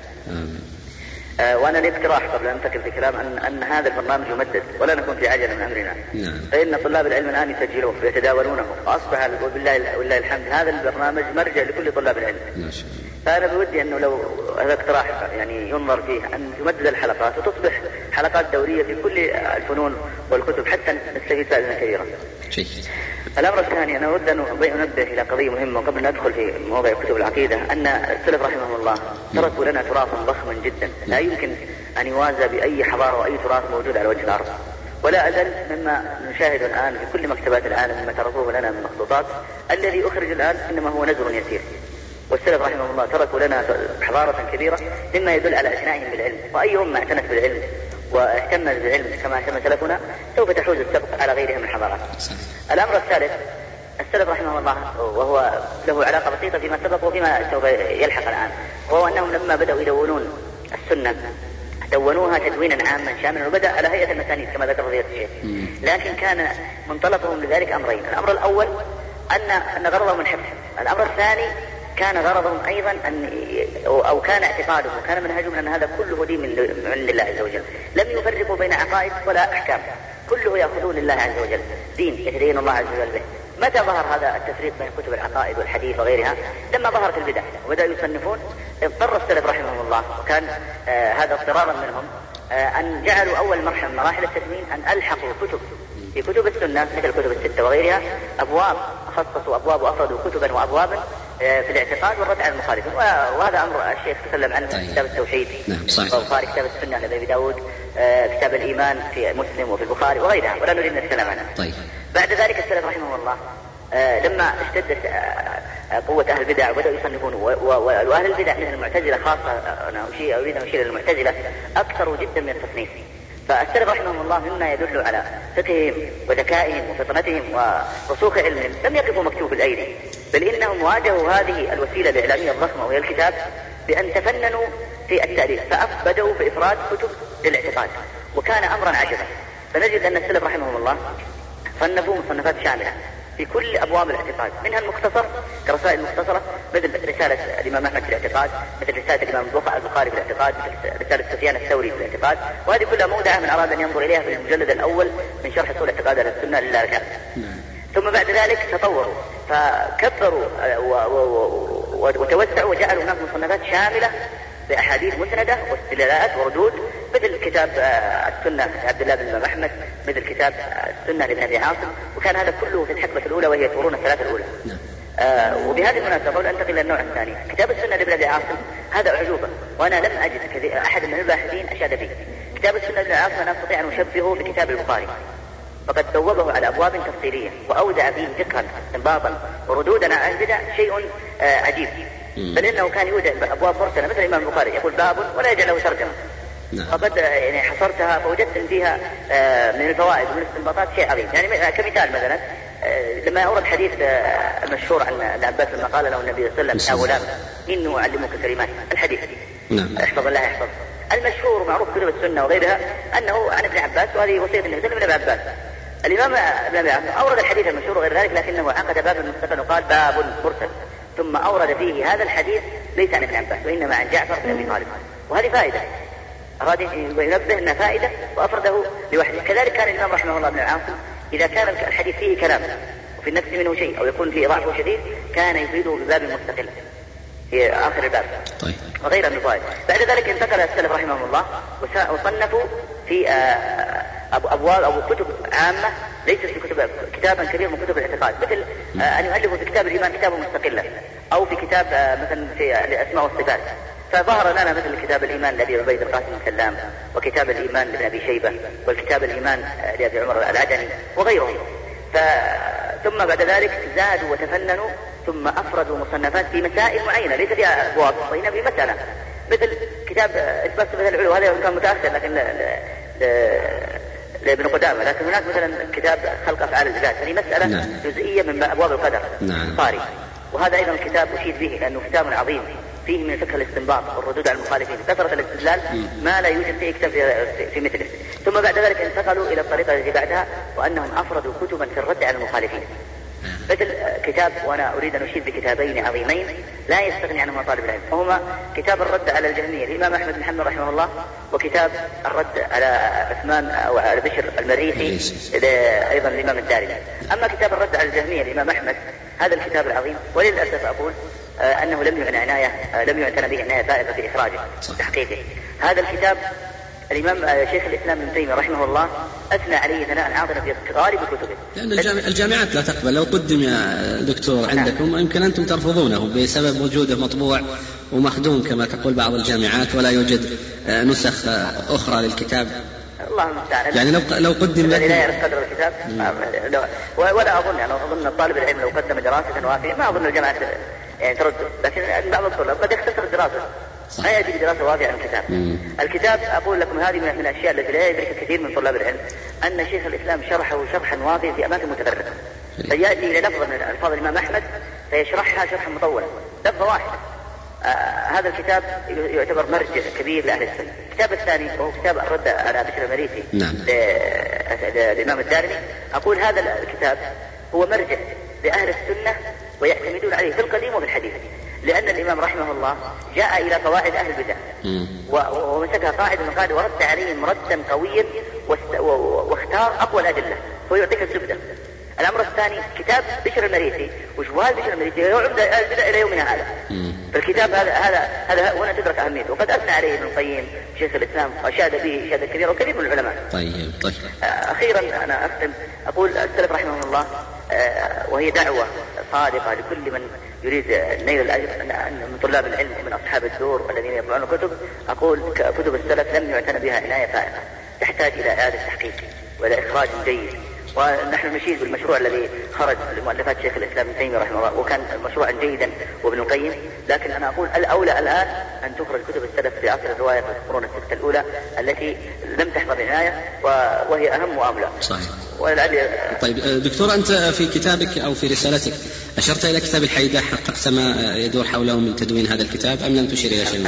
آه وأنا لي اقتراح قبل أن أنتقل في كلام ان أن هذا البرنامج يمدد ولا نكون في عجلة من أمرنا. نعم. فإن طلاب العلم الآن يسجلوه ويتداولونه وأصبح وبالله الحمد هذا البرنامج مرجع لكل طلاب العلم. ما شاء الله. فأنا بودي أنه لو هذا اقتراح يعني ينظر فيه أن تمدد الحلقات وتصبح حلقات دورية في كل الفنون والكتب حتى نستفيد فائدة كبيرة. شيء. الأمر الثاني أنا أود أن أنبه إلى قضية مهمة قبل أن أدخل في موضوع كتب العقيدة أن السلف رحمهم الله تركوا لنا تراثا ضخما جدا لا يمكن أن يوازى بأي حضارة وأي تراث موجود على وجه الأرض. ولا أزل مما نشاهد الآن في كل مكتبات العالم مما تركوه لنا من مخطوطات الذي أخرج الآن إنما هو نزر يسير والسلف رحمهم الله تركوا لنا حضارة كبيرة مما يدل على اعتنائهم بالعلم وأي أمة اعتنت بالعلم واهتمت بالعلم كما اهتم سلفنا سوف تحوز السبق على غيرها من الحضارات. الأمر الثالث السلف رحمه الله وهو له علاقة بسيطة فيما سبق وفيما سوف يلحق الآن وهو أنهم لما بدأوا يدونون السنة دونوها تدوينا عاما شاملا وبدأ على هيئة المسانيد كما ذكر فضيله الشيخ لكن كان منطلقهم لذلك أمرين الأمر الأول أن أن غرضهم الحفظ الأمر الثاني كان غرضهم أيضا أن أو كان اعتقادهم وكان منهجهم أن هذا كله دين من عند الله عز وجل، لم يفرقوا بين عقائد ولا أحكام، كله يأخذون لله عز وجل، دين يتدين الله عز وجل به. متى ظهر هذا التفريق بين كتب العقائد والحديث وغيرها؟ لما ظهرت البدع. وبدأوا يصنفون. اضطر السلف رحمهم الله. وكان آه هذا اضطرارا منهم آه أن جعلوا أول مرحلة من مراحل التدوين أن ألحقوا كتب. في كتب السنة مثل الكتب الستة وغيرها أبواب خصصوا أبواب وأفردوا كتبا وأبوابا في الاعتقاد والرد على المخالفين وهذا أمر الشيخ تكلم عنه في طيب. كتاب التوحيد. نعم صحيح. البخاري كتاب السنة لأبي داود آه، كتاب الإيمان في مسلم وفي البخاري وغيرها ولا نريد أن نتكلم عنها طيب. بعد ذلك السلف رحمه الله آه، لما اشتدت قوة أهل البدع وبدأوا يصنفون وأهل البدع مثل المعتزلة خاصة أنا أريد أن أشير إلى المعتزلة أكثروا جدا من التصنيف. فالسلف رحمهم الله مما يدل على فقههم وذكائهم وفطنتهم ورسوخ علمهم لم يقفوا مكتوب الأيدي. بل إنهم واجهوا هذه الوسيلة الإعلامية الضخمة وهي الكتاب بأن تفننوا في التأليف فبداوا بإفراد كتب للاعتقاد وكان أمرا عجبا. فنجد أن السلف رحمهم الله صنفوا مصنفات شاملة في كل أبواب الاعتقاد منها المختصر كرسائل مختصرة مثل رسالة الإمام أحمد في الاعتقاد مثل رسالة الإمام البخاري في الاعتقاد مثل رسالة سفيان الثوري في الاعتقاد. وهذه كلها مودعة من أراد أن ينظر إليها في المجلد الأول من شرح أصول اعتقاد أهل السنة لله ثم بعد ذلك تطوروا فكبروا وتوسعوا وجعلوا هناك مصنفات شاملة بأحاديث مسندة واستدلالات وردود مثل كتاب آه، السنة لعبد الله بن أحمد مثل كتاب السنة لابن أبي عاصم وكان هذا كله في الحقبة الأولى وهي القرون الثلاثة الأولى. نعم. آه وبهذه المناسبة قبل أنتقل إلى النوع الثاني. كتاب السنة لابن أبي عاصم هذا أعجوبة وأنا لم أجد أحد من الباحثين أشاد به. كتاب السنة لابن أبي عاصم أنا أستطيع أن أشبهه بكتاب البخاري. فقد ثوبه على أبواب تفصيلية وأودع فيه فقها استنباطا وردودا على البدع شيء آه عجيب. بل إنه كان يودع أبواب مرسله مثل الإمام البخاري يقول باب ولا يجعل له ترجمة. نعم. فقد يعني حصرتها فوجدت فيها آه، من الفوائد ومن الاستنباطات شيء عظيم. يعني كمثال مثلا آه، لما أورد حديث آه، المشهور عن العباس لما قال له النبي صلى الله عليه وسلم يا غلام انه أعلمك كلمات. الحديث. نعم. أحفظ الله يحفظ المشهور معروف كتب السنة وغيرها أنه عن ابن عباس وهذه وصية النبي صلى الله عليه وسلم ابن عباس. الإمام ابن أورد الحديث المشهور وغير ذلك لكنه عقد بابا مستقل وقال باب مرسل. ثم أورد فيه هذا الحديث ليس عن ابن عباس وإنما عن جعفر بن أبي طالب. وهذه فائدة. أراد ينبه أنها فائدة وأفرده لوحده. كذلك كان الإمام رحمه الله بن العاصم إذا كان الحديث فيه كلام وفي النفس منه شيء أو يكون فيه ضعف شديد كان يفيده بباب مستقل في آخر الباب. طيب. وغير الفوائد بعد ذلك انتقل السلف رحمهم الله وصنفوا في آه، أبواب أو كتب عامة ليست في كتب كتابا كبيرا من كتب الاعتقاد. مثل آه، أن يؤلفوا في كتاب الإيمان كتابا مستقلا أو في كتاب آه، مثلا في الأسماء والصفات. فظهر لنا مثل كتاب الإيمان لأبي عبيد القاسم السلام وكتاب الإيمان لابن أبي شيبة والكتاب الإيمان لأبي عمر العدني وغيرهم. ف... ثم بعد ذلك زادوا وتفننوا ثم أفردوا مصنفات في مسائل معينة. ليس فيها أبواب وإنما في مسألة. مثل كتاب إثبات صفة العلو هذا كان متأخر لكن. لابن قدامة لكن هناك مثلا كتاب خلق أفعال العباد هذه مسألة نعم. جزئية من أبواب القدر نعم. طاري وهذا أيضا الكتاب أشيد به لأنه كتاب عظيم فيه من فقه الاستنباط والردود على المخالفين. كثرة الاستدلال ما لا يوجد فيه كتاب في مثله. ثم بعد ذلك انتقلوا إلى الطريقة التي بعدها وأنهم أفردوا كتبا في الرد على المخالفين. مثل كتاب وأنا أريد أن أشير بكتابين عظيمين لا يستغني عنهما طالب العلم وهما كتاب الرد على الجهمية للإمام أحمد بن حنبل رحمه الله وكتاب الرد على عثمان أو على بشر المريسي أيضا الإمام الدارمي. أما كتاب الرد على الجهمية للإمام أحمد هذا الكتاب العظيم وللأسف أقول آه، أنه لم يعنى عناية آه، لم يعتنى به عناية فائقة في إخراجه وتحقيقه هذا الكتاب الإمام آه، شيخ الإسلام ابن تيمية رحمه الله أثنى عليه ثناء عاطلا في غالب كتبه. لأن الجامعات لا تقبل لو قدم يا دكتور. عندكم يمكن أنتم ترفضونه بسبب وجوده مطبوع ومخدوم كما تقول بعض الجامعات ولا يوجد نسخ أخرى للكتاب. الله المستعان يعني لو لو قدم لا يعرف قدر الكتاب ولا أظن يعني أظن طالب العلم لو قدم دراسة وافية ما أظن الجامعات يعني ترد لكن بعض الطلاب قد يختصر الدراسة ما يأتي بدراسة وافية عن الكتاب. الكتاب أقول لكم هذه من الأشياء التي لا يدرك كثير من طلاب العلم أن شيخ الإسلام شرحه شرحا وافيا في أماكن متفرقة. فيأتي إلى لفظة من ألفاظ الإمام أحمد فيشرحها شرحا مطولا. لفظة واحدة آه هذا الكتاب يعتبر مرجع كبير لأهل السنة. الكتاب الثاني وهو كتاب الرد على بشر المريسي نعم. للإمام الدارمي. أقول هذا الكتاب هو مرجع لأهل السنة ويعتمدون عليه في القديم وفي الحديث. لأن الإمام رحمه الله جاء إلى قواعد أهل البدع. ومسكها قاعدة من قاعدة ورد عليهم ردا قويا واختار أقوى الأدلة ويعطيك الزبدة الأمر الثاني كتاب بشر المريسي وشبهات بشر المريسي يعود البدع إلى يومنا هذا. فالكتاب هذا هذا هذا هنا تدرك أهميته. وقد أثنى عليه ابن القيم شيخ الإسلام وأشاد به شهادة كبيرة وكثير من العلماء. طيب طيب. أخيرا أنا أختم. أقول السلف رحمه الله آه، وهي دعوة صادقة لكل من يريد نيل الأجر من طلاب العلم ومن أصحاب الدور والذين يطبعون الكتب أقول كتب السلف لم يعتنى بها عناية فائقة تحتاج إلى إعادة تحقيق وإلى إخراج جيد. ونحن نشيد بالمشروع الذي خرج لمؤلفات شيخ الإسلام ابن تيمية رحمه الله وكان مشروعا جيدا وابن القيم لكن أنا أقول الأولى الآن أن تخرج كتب السلف في عصر الرواية في القرون الستة الأولى التي لم تحظى بعناية وهي أهم واولى. صحيح. طيب دكتور أنت في كتابك أو في رسالتك أشرت إلى كتاب الحيده حققت ما يدور حوله من تدوين هذا الكتاب أم لم تشير إلى شيء؟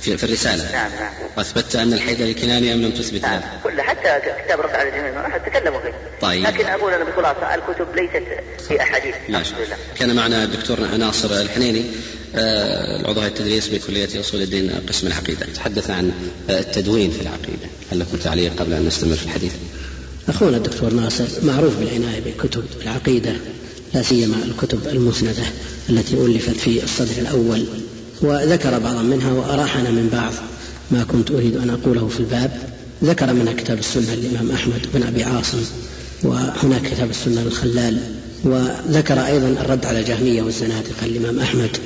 في, في الرسالة. نعم نعم. وأثبتت أن الحيدر الكناني أم لم تثبت نعم. هذا؟ كل حتى كتاب رد على الجميع تكلموا فيه. طيب. لكن أقول أنا بخلاصة الكتب ليست في أحاديث. ماشي كان معنا الدكتور ناصر الحنيني آه، العضو التدريس بكلية أصول الدين قسم العقيدة. تحدث عن التدوين في العقيدة. هل لكم تعليق قبل أن نستمر في الحديث؟ أخونا الدكتور ناصر معروف بالعناية بكتب العقيدة لا سيما الكتب المسندة التي ألفت في الصدر الأول. وذكر بعضا منها وأراحنا من بعض ما كنت أريد أن أقوله في الباب. ذكر منها كتاب السنة للإمام أحمد بن أبي عاصم وهناك كتاب السنة للخلال وذكر أيضا الرد على الجهمية والزنادقة للإمام أحمد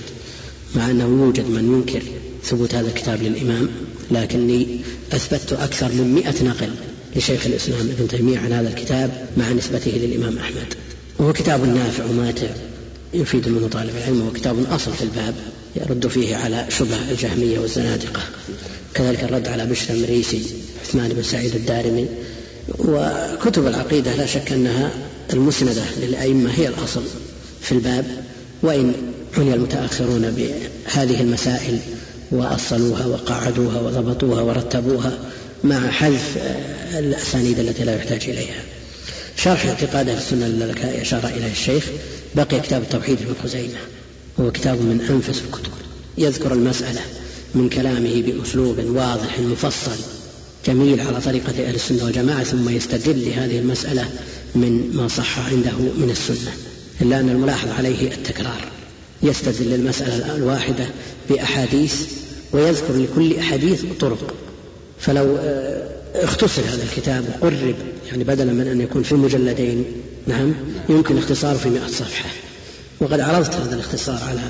مع أنه يوجد من ينكر ثبوت هذا الكتاب للإمام لكني أثبتت أكثر من مئة نقل لشيخ الإسلام ابن تيمية عن هذا الكتاب مع نسبته للإمام أحمد. وهو كتاب نافع وماتع. يفيد منه طالب العلم وهو كتاب أصل في الباب يرد فيه على شبه الجهمية والزنادقة. كذلك الرد على بشر المريسي عثمان بن سعيد الدارمي. وكتب العقيدة لا شك أنها المسندة للأئمة هي الأصل في الباب. وإن عني المتأخرون بهذه المسائل وأصلوها وقعدوها وضبطوها ورتبوها مع حذف الأسانيد التي لا يحتاج إليها. شرح اعتقاد أهل السنة التي أشار إليه الشيخ. بقي كتاب التوحيد ابن خزيمة. هو كتاب من أنفس الكتب. يذكر المسألة من كلامه بأسلوب واضح مفصل جميل على طريقة أهل السنة والجماعة ثم يستدل لهذه المسألة من ما صح عنده من السنة. إلا أن الملاحظ عليه التكرار. يستدل المسألة الواحدة بأحاديث ويذكر لكل أحاديث طرق. فلو آه، اختصر هذا الكتاب وقرب يعني بدلا من أن يكون في مجلدين. نعم يمكن اختصاره في مئة صفحة. وقد عرضت هذا الاختصار على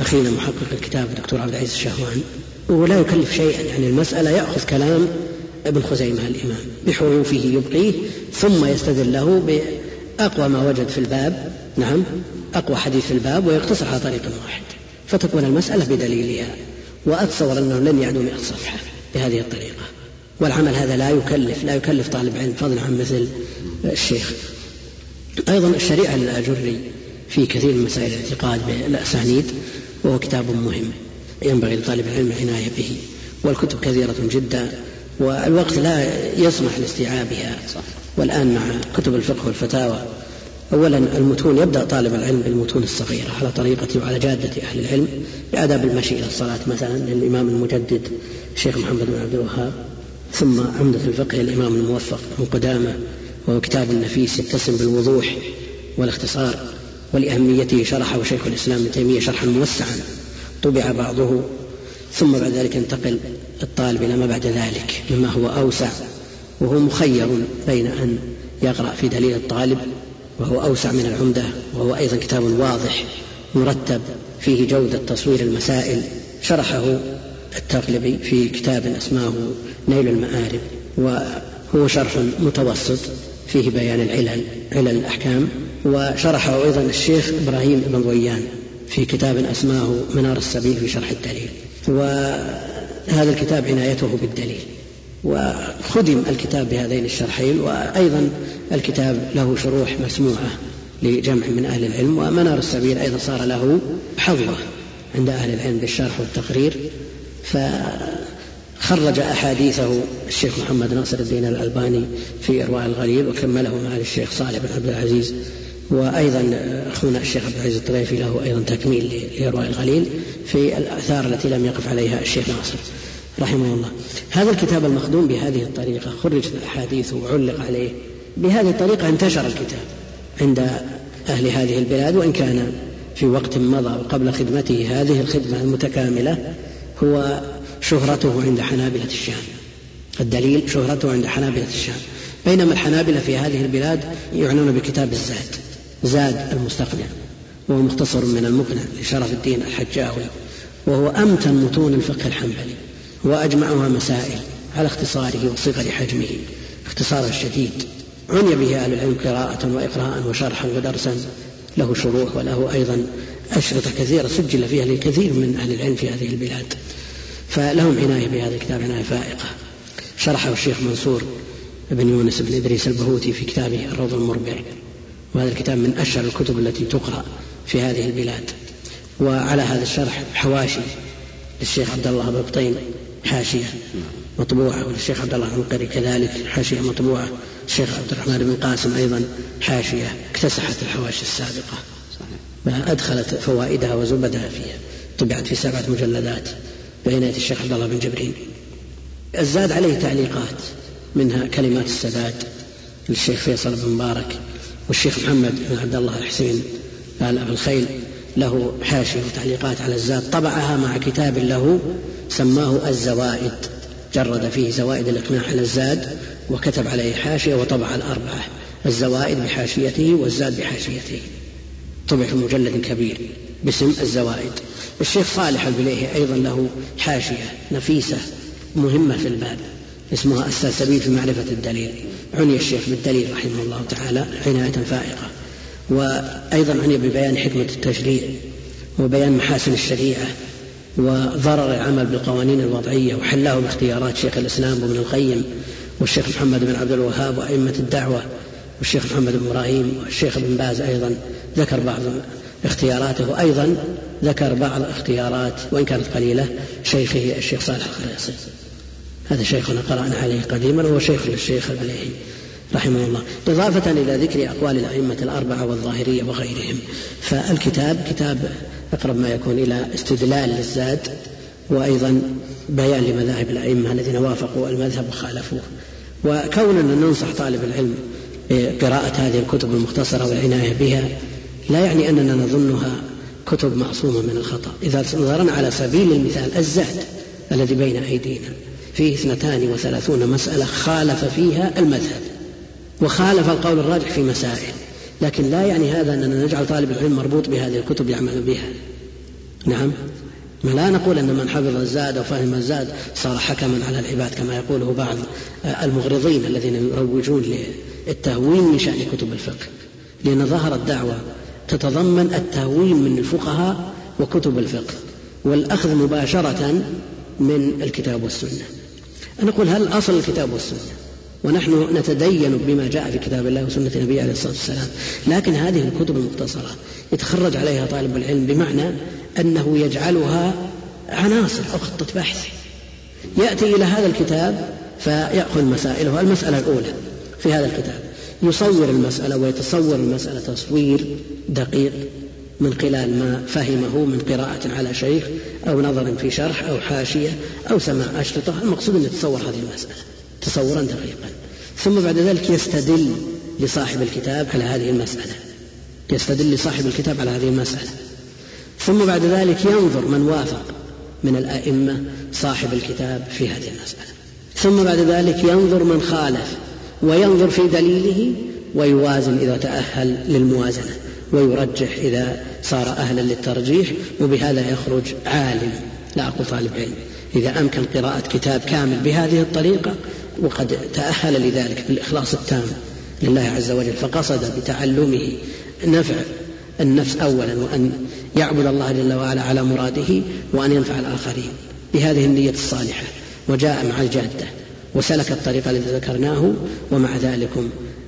أخينا محقق الكتاب الدكتور عبد العزيز الشهوان. ولا يكلف شيئا يعني المسألة يأخذ كلام ابن خزيمة الإمام بحروفه يبقيه ثم يستدل له بأقوى ما وجد في الباب. نعم أقوى حديث في الباب ويقتصر على طريق واحد. فتكون المسألة بدليلها. وأتصور أنه لن يعدو مئة صفحة بهذه الطريقة. والعمل هذا لا يكلف لا يكلف طالب علم فضلا عن مثل الشيخ. أيضا الشريعة للآجري في كثير من مسائل الاعتقاد بالأسانيد وهو كتاب مهم ينبغي لطالب العلم العناية به والكتب كثيرة جدا والوقت لا يسمح لاستيعابها. والآن مع كتب الفقه والفتاوى أولا المتون يبدأ طالب العلم بالمتون الصغيرة على طريقة وعلى جادة أهل العلم بآداب المشي إلى الصلاة مثلا للإمام المجدد الشيخ محمد بن عبد الوهاب. ثم عمدة الفقه للإمام الموفق من قدامة وهو كتاب نفيس يتسم بالوضوح والاختصار ولأهميته شرحه شيخ الإسلام ابن تيمية شرحا موسعا طبع بعضه ثم بعد ذلك ينتقل الطالب إلى ما بعد ذلك مما هو أوسع وهو مخير بين أن يقرأ في دليل الطالب وهو أوسع من العمدة وهو أيضا كتاب واضح مرتب فيه جودة تصوير المسائل شرحه التغلبي في كتاب أسماه نيل المآرب وهو شرح متوسط فيه بيان العلل علل الأحكام وشرحه أيضا الشيخ إبراهيم بن ضويان في كتاب أسماه منار السبيل في شرح الدليل. وهذا الكتاب عنايته بالدليل. وخدم الكتاب بهذين الشرحين وأيضا الكتاب له شروح مسموعة لجمع من أهل العلم ومنار السبيل أيضا صار له حظوة عند أهل العلم بالشرح والتقرير. فخرج أحاديثه الشيخ محمد ناصر الدين الألباني في إرواء الغليل وكمله مع الشيخ صالح بن عبد العزيز وأيضا أخونا الشيخ عبد العزيز الطريفي له أيضا تكميل لإرواء الغليل في الآثار التي لم يقف عليها الشيخ ناصر رحمه الله. هذا الكتاب المخدوم بهذه الطريقة خرجت الأحاديث وعلق عليه. بهذه الطريقة انتشر الكتاب عند أهل هذه البلاد وإن كان في وقت مضى وقبل خدمته هذه الخدمة المتكاملة هو شهرته عند حنابلة الشام. الدليل شهرته عند حنابلة الشام. بينما الحنابلة في هذه البلاد يعنون بكتاب الزاد زاد المستقنع وهو مختصر من المقنع لشرف الدين الحجاوي وهو أمتن متون الفقه الحنبلي وأجمعها مسائل على اختصاره وصغر حجمه. اختصارا شديد عني به أهل العلم قراءة وإقراء وشرحا ودرسا له شروح وله أيضا أشرطة كثيرة سجل فيها لكثير من أهل العلم في هذه البلاد. فلهم عناية بهذا الكتاب عناية فائقة. شرحه الشيخ منصور بن يونس بن إدريس البهوتي في كتابه الروض المربع. وهذا الكتاب من أشهر الكتب التي تقرأ في هذه البلاد. وعلى هذا الشرح حواشي للشيخ عبد الله بن حاشية مطبوعة. وللشيخ عبد الله العنقري كذلك حاشية مطبوعة. الشيخ عبد الرحمن بن قاسم أيضا حاشية. اكتسحت الحواشي السابقة. أدخلت فوائدها وزبدها فيها. طبعت في سبعة مجلدات بعناية الشيخ عبد الله بن جبرين الزاد عليه تعليقات منها كلمات السداد للشيخ فيصل بن مبارك والشيخ محمد بن عبد الله الحسين آل أبو الخيل. له حاشية وتعليقات على الزاد. طبعها مع كتاب له سماه الزوائد. جرد فيه زوائد الإقناع على الزاد وكتب عليه حاشية وطبع الأربعة. الزوائد بحاشيته والزاد بحاشيته. طبع في مجلد كبير باسم الزوائد. الشيخ صالح البليهي أيضا له حاشية نفيسة مهمة في الباب اسمها السلسبيل في معرفة الدليل. عني الشيخ بالدليل رحمه الله تعالى عناية فائقة. وأيضا عني ببيان حكمة التشريع وبيان محاسن الشريعة وضرر العمل بالقوانين الوضعية وحلاه باختيارات شيخ الإسلام وابن القيم والشيخ محمد بن عبد الوهاب وأئمة الدعوة والشيخ محمد بن إبراهيم والشيخ ابن باز أيضا. ذكر بعض اختياراته. وأيضا ذكر بعض اختيارات وإن كانت قليلة شيخه الشيخ صالح الخريصي هذا شيخنا قرأنا عليه قديما وهو شيخ للشيخ البليهي رحمه الله. إضافة إلى ذكر أقوال الأئمة الأربعة والظاهرية وغيرهم. فالكتاب كتاب أقرب ما يكون إلى استدلال للزاد وأيضا بيان لمذاهب الأئمة الذين وافقوا المذهب وخالفوه. وكوننا ننصح طالب العلم بقراءة هذه الكتب المختصرة والعناية بها لا يعني أننا نظنها كتب معصومة من الخطأ. إذا نظرنا على سبيل المثال الزهد الذي بين أيدينا فيه اثنتان وثلاثون مسألة خالف فيها المذهب وخالف القول الراجح في مسائل لكن لا يعني هذا أننا نجعل طالب العلم مربوط بهذه الكتب يعمل بها. نعم؟ لا نقول أن من حفظ الزاد أو فهم الزاد صار حكما على العباد كما يقوله بعض المغرضين الذين يروجون للتهوين من شأن كتب الفقه. لأن ظهر الدعوة تتضمن التهوين من الفقهاء وكتب الفقه والأخذ مباشرة من الكتاب والسنة. نقول هل أصل الكتاب والسنة؟ ونحن نتدين بما جاء في كتاب الله وسنة النبي عليه الصلاة والسلام. لكن هذه الكتب المختصرة يتخرج عليها طالب العلم بمعنى أنه يجعلها عناصر أو خطة بحث. يأتي إلى هذا الكتاب فيأخذ مسائله. المسألة الأولى في هذا الكتاب. يصور المسألة ويتصور المسألة تصوير دقيق من خلال ما فهمه من قراءة على شيخ أو نظر في شرح أو حاشية أو سماع أشرطة. المقصود أن يتصور هذه المسألة تصورا دقيقا. ثم بعد ذلك يستدل لصاحب الكتاب على هذه المسألة. يستدل لصاحب الكتاب على هذه المسألة. ثم بعد ذلك ينظر من وافق من الأئمة صاحب الكتاب في هذه المسألة. ثم بعد ذلك ينظر من خالف وينظر في دليله ويوازن إذا تأهل للموازنة ويرجح إذا صار أهلا للترجيح وبهذا يخرج عالم. لا أقول طالب علم. إذا أمكن قراءة كتاب كامل بهذه الطريقة وقد تأهل لذلك بالإخلاص التام لله عز وجل فقصد بتعلمه نفع النفس أولا وأن يعبد الله جل وعلا على مراده وأن ينفع الآخرين. بهذه النية الصالحة. وجاء مع الجادة. وسلك الطريق الذي ذكرناه ومع ذلك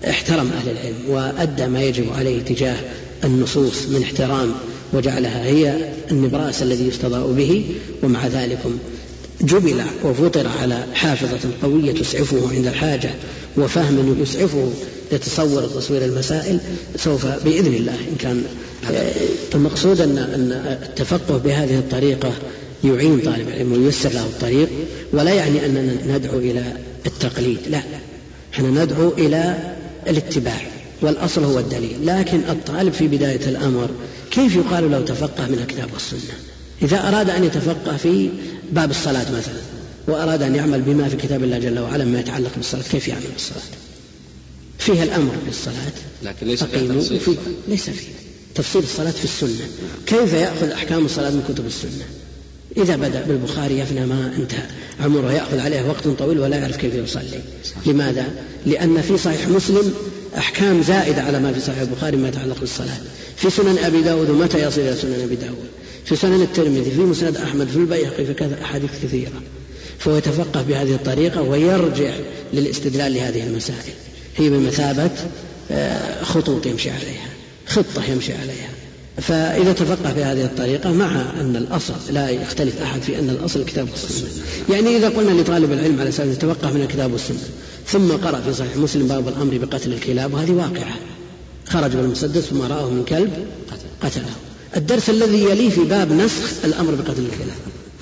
احترم أهل العلم وأدى ما يجب عليه تجاه النصوص من احترام وجعلها هي النبراس الذي يستضاء به ومع ذلك جبل وفطر على حافظة قوية تسعفه عند الحاجة وفهم يسعفه يتصور تصوير المسائل سوف بإذن الله. إن كان المقصود أن أن التفقه بهذه الطريقة يعين طالب العلم وييسر له الطريق ولا يعني أننا ندعو إلى التقليد لا. إحنا ندعو إلى الاتباع والأصل هو الدليل. لكن الطالب في بداية الأمر كيف يقال له تفقه من الكتاب والسنة؟ إذا أراد أن يتفقه في باب الصلاة مثلا وأراد أن يعمل بما في كتاب الله جل وعلا ما يتعلق بالصلاة كيف يعمل بالصلاة؟ فيها الأمر بالصلاة لكن ليس فيها تفصيل ليس فيه تفصيل الصلاة في السنة. كيف يأخذ أحكام الصلاة من كتب السنة؟ إذا بدأ بالبخاري يفنى ما انتهى عمره يأخذ عليه وقت طويل ولا يعرف كيف يصلي. لماذا؟ لأن في صحيح مسلم أحكام زائدة على ما في صحيح البخاري ما يتعلق بالصلاة. في سنن أبي داود ومتى يصل إلى سنن أبي داود؟ في سنن الترمذي في مسند أحمد في البيهقي في كذا أحاديث كثيرة. فهو يتفقه بهذه الطريقة ويرجع للاستدلال لهذه المسائل. هي بمثابة آه، خطوط يمشي عليها خطة يمشي عليها. فإذا تفقه بهذه الطريقة مع أن الأصل لا يختلف أحد في أن الأصل الكتاب والسنة يعني إذا قلنا لطالب العلم على سبيل يتفقه من الكتاب والسنة ثم قرأ في صحيح مسلم باب الأمر بقتل الكلاب وهذه واقعة. خرج بالمسدس ثم رآه من كلب قتله. الدرس الذي يليه في باب نسخ الأمر بقتل الكلاب.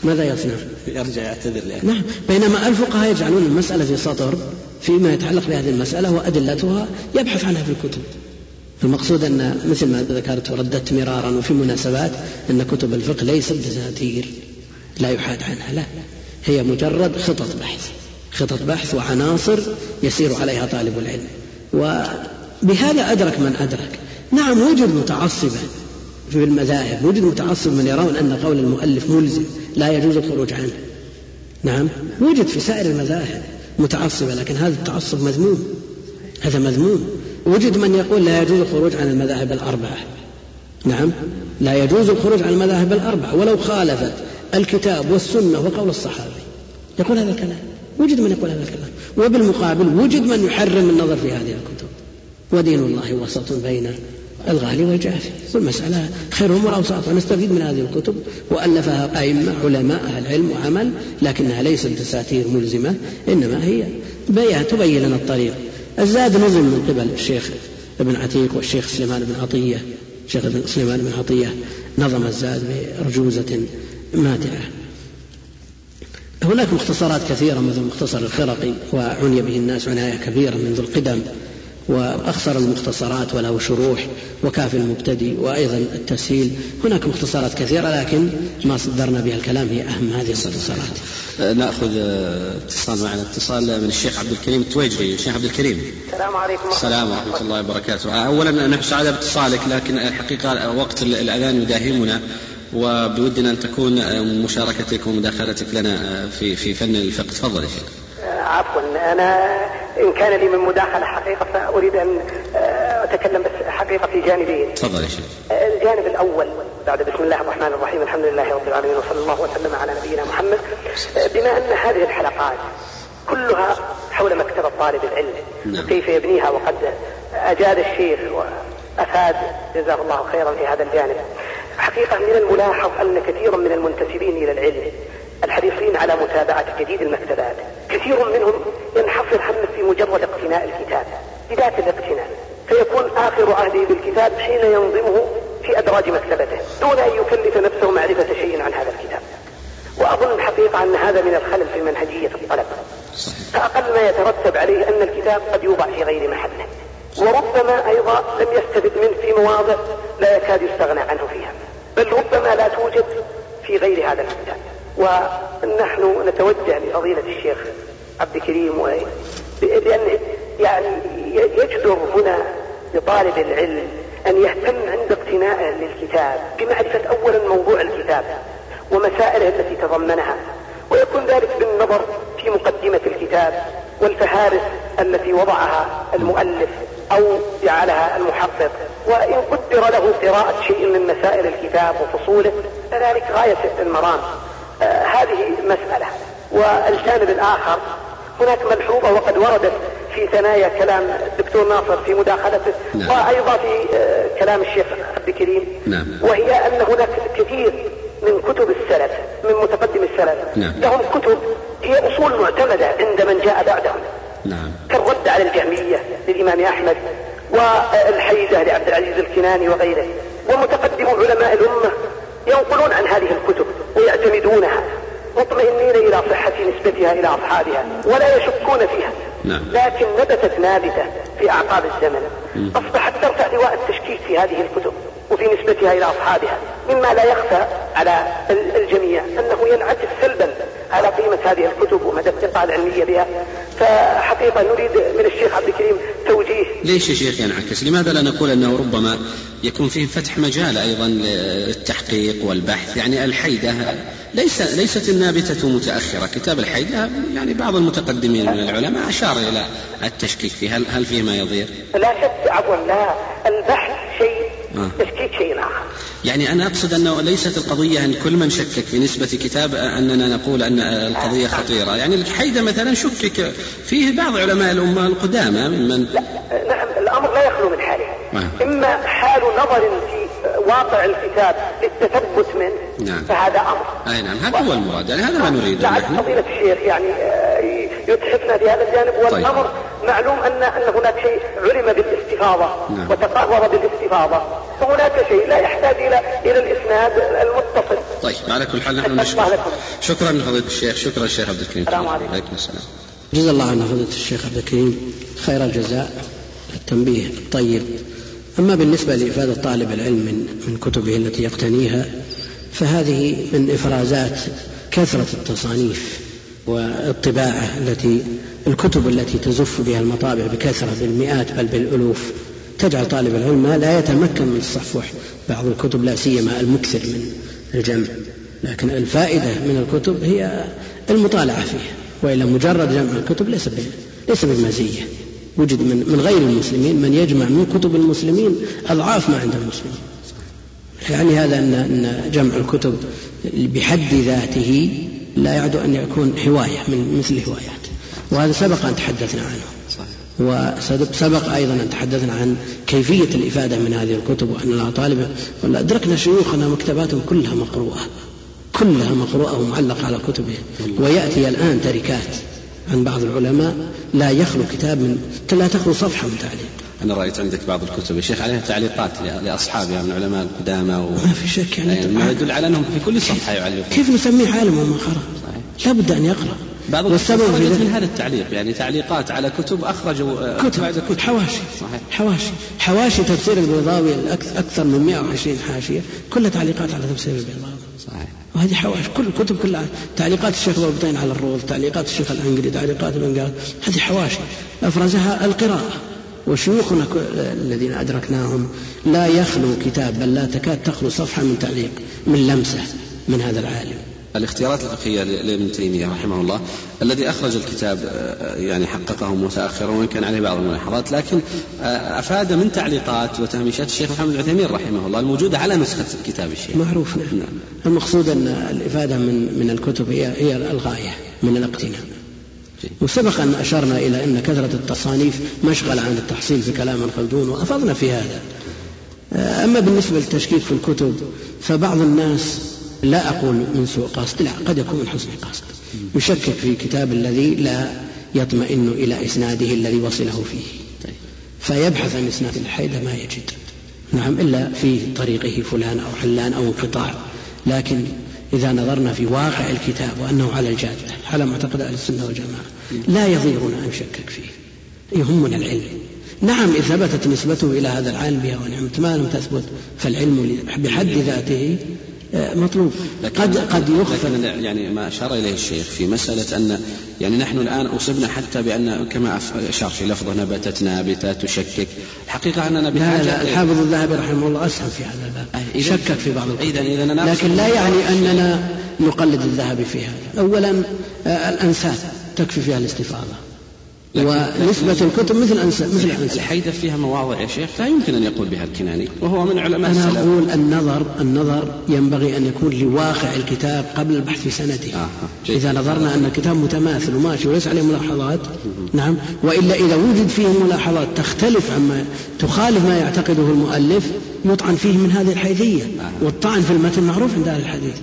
ماذا يصنع؟ يرجع يعتذر نعم. بينما الفقهاء يجعلون المسألة في سطر فيما يتعلق بهذه المسألة وأدلتها يبحث عنها في الكتب. المقصود أن مثل ما ذكرت ورددت مرارا وفي مناسبات أن كتب الفقه ليست دساتير لا يحاد عنها لا. هي مجرد خطط بحث خطط بحث وعناصر يسير عليها طالب العلم. وبهذا أدرك من أدرك. نعم وجد متعصبا في المذاهب وجد متعصب من يرون أن قول المؤلف ملزم لا يجوز الخروج عنه. نعم وجد في سائر المذاهب متعصبة لكن هذا التعصب مذموم. هذا مذموم. وجد من يقول لا يجوز الخروج عن المذاهب الأربعة. نعم. لا يجوز الخروج عن المذاهب الأربعة. ولو خالفت الكتاب والسنة وقول الصحابي يقول هذا الكلام. وجد من يقول هذا الكلام. وبالمقابل وجد من يحرم النظر في هذه الكتب. ودين الله وسط بين الغالي والجافي. والمسألة خير الأمور أوساط. ونستفيد من هذه الكتب. وألفها أئمة علماء أهل علم وعمل. لكنها ليست دساتير ملزمة. إنما هي بيان. تبين لنا الطريق. الزاد نظم من قبل الشيخ ابن عتيق والشيخ سليمان بن عطية الشيخ سليمان بن عطية نظم الزاد برجوزة ماتعة. هناك مختصرات كثيرة مثل مختصر الخرقي وعني به الناس عناية كبيرة منذ القدم. وأخصر المختصرات وله شروح وكافي المبتدي وأيضا التسهيل. هناك مختصرات كثيرة لكن ما صدرنا بها الكلام هي أهم هذه المختصرات. أه، نأخذ أه، اتصال معنا. اتصال من الشيخ عبد الكريم التويجري. الشيخ عبد الكريم. السلام عليكم السلام ورحمة الله وبركاته. أولا نحن سعداء باتصالك لكن الحقيقة وقت الأذان يداهمنا وبودنا أن تكون مشاركتك ومداخلتك لنا في في فن الفقه. تفضل يا شيخ. عفوا أنا إن كان لي من مداخلة حقيقة فأريد أن آه، أتكلم بس حقيقة في جانبين. تفضل يا شيخ. الجانب الأول بعد بسم الله الرحمن الرحيم الحمد لله رب العالمين وصلى الله وسلم على نبينا محمد. آه، بما أن هذه الحلقات كلها حول مكتبة طالب العلم نعم. كيف يبنيها وقد أجاد الشيخ وأفاد جزاه الله خيرا في هذا الجانب. حقيقة من الملاحظ أن كثيرا من المنتسبين إلى العلم الحريصين على متابعة جديد المكتبات. كثير منهم ينحصر همه في مجرد اقتناء الكتاب بذات الاقتناء. فيكون آخر عهده بالكتاب حين ينظمه في أدراج مكتبته دون أن يكلف نفسه معرفة شيء عن هذا الكتاب. وأظن الحقيقة أن هذا من الخلل في منهجية الطلب. فأقل ما يترتب عليه أن الكتاب قد يوضع في غير محله. وربما أيضا لم يستفد منه في مواضع لا يكاد يستغنى عنه فيها. بل ربما لا توجد في غير هذا الكتاب. ونحن نتوجه لفضيلة الشيخ عبد الكريم بأن يعني يجدر هنا لطالب العلم أن يهتم عند اقتنائه للكتاب بمعرفة أولا موضوع الكتاب ومسائله التي تضمنها ويكون ذلك بالنظر في مقدمة الكتاب والفهارس التي وضعها المؤلف أو جعلها المحقق. وإن قدر له قراءة شيء من مسائل الكتاب وفصوله فذلك غاية المرام. هذه مسألة والجانب الآخر هناك ملحوظة وقد وردت في ثنايا كلام الدكتور ناصر في مداخلته نعم. وأيضا في آه كلام الشيخ عبد الكريم نعم. وهي أن هناك كثير من كتب السلف من متقدم السلف نعم. لهم كتب هي أصول معتمدة عند من جاء بعدهم نعم. كالرد على الجهمية للإمام أحمد والحيدة لعبد العزيز الكناني وغيره ومتقدم علماء الأمة ينقلون عن هذه الكتب ويعتمدونها مطمئنين إلى صحة نسبتها إلى أصحابها ولا يشكون فيها. نعم. لكن نبتت نابتة في أعقاب الزمن. أصبحت ترفع لواء التشكيك في هذه الكتب. وفي نسبتها إلى أصحابها مما لا يخفى على الجميع أنه ينعكس سلبا على قيمة هذه الكتب ومدى الثقة العلمية بها. فحقيقة نريد من الشيخ عبد الكريم توجيه. ليش يا شيخ ينعكس؟ لماذا لا نقول أنه ربما يكون فيه فتح مجال أيضا للتحقيق والبحث؟ يعني الحيدة ليس ليست النابتة متأخرة. كتاب الحيدة يعني بعض المتقدمين من العلماء أشار إلى التشكيك فيه. هل, هل فيه ما يضير؟ لا شك عفوا لا. البحث شيء آه. تشكيك شيء آخر يعني أنا أقصد أنه ليست القضية أن كل من شكك في نسبة كتاب أننا نقول أن القضية خطيرة يعني الحيدة مثلا شكك فيه بعض علماء الأمة القدامى ممن لا نعم الأمر لا يخلو من حاله آه. إما حال نظر في واقع الكتاب للتثبت منه نعم. فهذا أمر. أي نعم هذا هو المراد يعني هذا ما نريده لعل نحن. فضيلة الشيخ يعني آه، يتحفنا في هذا الجانب والأمر معلوم أن أن هناك شيء علم بالاستفاضة نعم. وتقرر بالاستفاضة. فهناك شيء لا يحتاج إلى إلى الإسناد المتصل. طيب على كل حال نحن نشكر. شكرا لفضيلة الشيخ شكرا الشيخ عبد الكريم. السلام عليكم. عليكم السلام. جزا الله عنا فضيلة الشيخ عبد الكريم خير الجزاء التنبيه الطيب. أما بالنسبة لإفادة طالب العلم من من كتبه التي يقتنيها فهذه من إفرازات كثرة التصانيف والطباعة التي الكتب التي تزف بها المطابع بكثرة بالمئات بل بالألوف تجعل طالب العلم لا يتمكن من الصفح بعض الكتب لا سيما المكثر من الجمع. لكن الفائدة من الكتب هي المطالعة فيها وإلا مجرد جمع الكتب ليس ليس بمزية. وجد من من غير المسلمين من يجمع من كتب المسلمين أضعاف ما عند المسلمين. يعني هذا أن أن جمع الكتب بحد ذاته لا يعد أن يكون هواية من مثل الهوايات وهذا سبق أن تحدثنا عنه. وسبق أيضا أن تحدثنا عن كيفية الإفادة من هذه الكتب وأن لها طالب ولا أدركنا شيوخنا مكتباتهم كلها مقروءة. كلها مقروءة ومعلقة على كتبهم. ويأتي الآن تركات. عن بعض العلماء لا يخلو كتاب من لا تخلو صفحة من تعليق. أنا رأيت عندك بعض الكتب يا شيخ عليها تعليقات لأصحابها من العلماء القدامى و... ما في شك يعني, يعني ما يدل على أنهم في كل صفحة يعلقون. كيف نسميه عالم وما قرأ؟ لا بد أن يقرأ. بعض والسبب خرجت من هذا التعليق يعني تعليقات على كتب أخرجوا كتب, كتب. حواشي. صحيح. حواشي. حواشي تفسير البيضاوي أكثر من 120 حاشية. كلها تعليقات على تفسير البيضاوي. صحيح. وهذه حواشي كل الكتب كلها تعليقات الشيخ ضبطين على الروض تعليقات الشيخ الأنجلي تعليقات ابن هذه حواشي أفرزها القراءة. وشيوخنا الذين أدركناهم لا يخلو كتاب بل لا تكاد تخلو صفحة من تعليق من لمسة من هذا العالم. الاختيارات الفقهية لابن تيمية رحمه الله الذي أخرج الكتاب آه، يعني حققه متأخرا وإن كان عليه بعض الملاحظات لكن آه، أفاد من تعليقات وتهميشات الشيخ محمد بن عثيمين رحمه الله الموجودة على نسخة كتاب الشيخ معروف نعم. نعم. المقصود أن الإفادة من من الكتب هي هي الغاية من الاقتناء وسبق أن أشرنا إلى أن كثرة التصانيف مشغلة عن التحصيل في كلام الخلدون وأفضنا في هذا آه، أما بالنسبة للتشكيك في الكتب فبعض الناس لا أقول من سوء قصد لا قد يكون من حسن قصد. يشكك في كتاب الذي لا يطمئن إلى إسناده الذي وصله فيه. فيبحث عن إسناد الحيدة ما يجد. نعم إلا في طريقه فلان أو حلان أو انقطاع لكن إذا نظرنا في واقع الكتاب وأنه على الجادة على معتقد أهل السنة والجماعة لا يضيرنا أن نشكك فيه. يهمنا العلم. نعم إذا ثبتت نسبته إلى هذا العالم بها ونعمت ما لم تثبت فالعلم بحد ذاته مطلوب. قد قد يخفى. لكن يعني ما أشار إليه الشيخ في مسألة أن يعني نحن الآن أصبنا حتى بأن كما أشار في لفظه نبتت نابته تشكك. الحقيقة أننا بحاجة لا الحافظ الذهبي رحمه الله اسهم في هذا الباب. شكك في بعض اذا اذا لكن لا يعني أننا نقلد الذهبي في هذا. اولا آه، الأنساب تكفي فيها الاستفاضة. ونسبة الكتب مثل أنسى مثل الأنسى الحيدة فيها مواضع يا شيخ لا يمكن أن يقول بها الكناني وهو من علماء أنا السلف. أقول النظر النظر ينبغي أن يكون لواقع الكتاب قبل البحث في سنته. آه. إذا نظرنا أن الكتاب متماثل وماشي وليس عليه ملاحظات نعم وإلا إذا وجد فيه ملاحظات تختلف عما تخالف ما يعتقده المؤلف يطعن فيه من هذه الحيثية. آه. والطعن في المتن معروف عند أهل الحديث.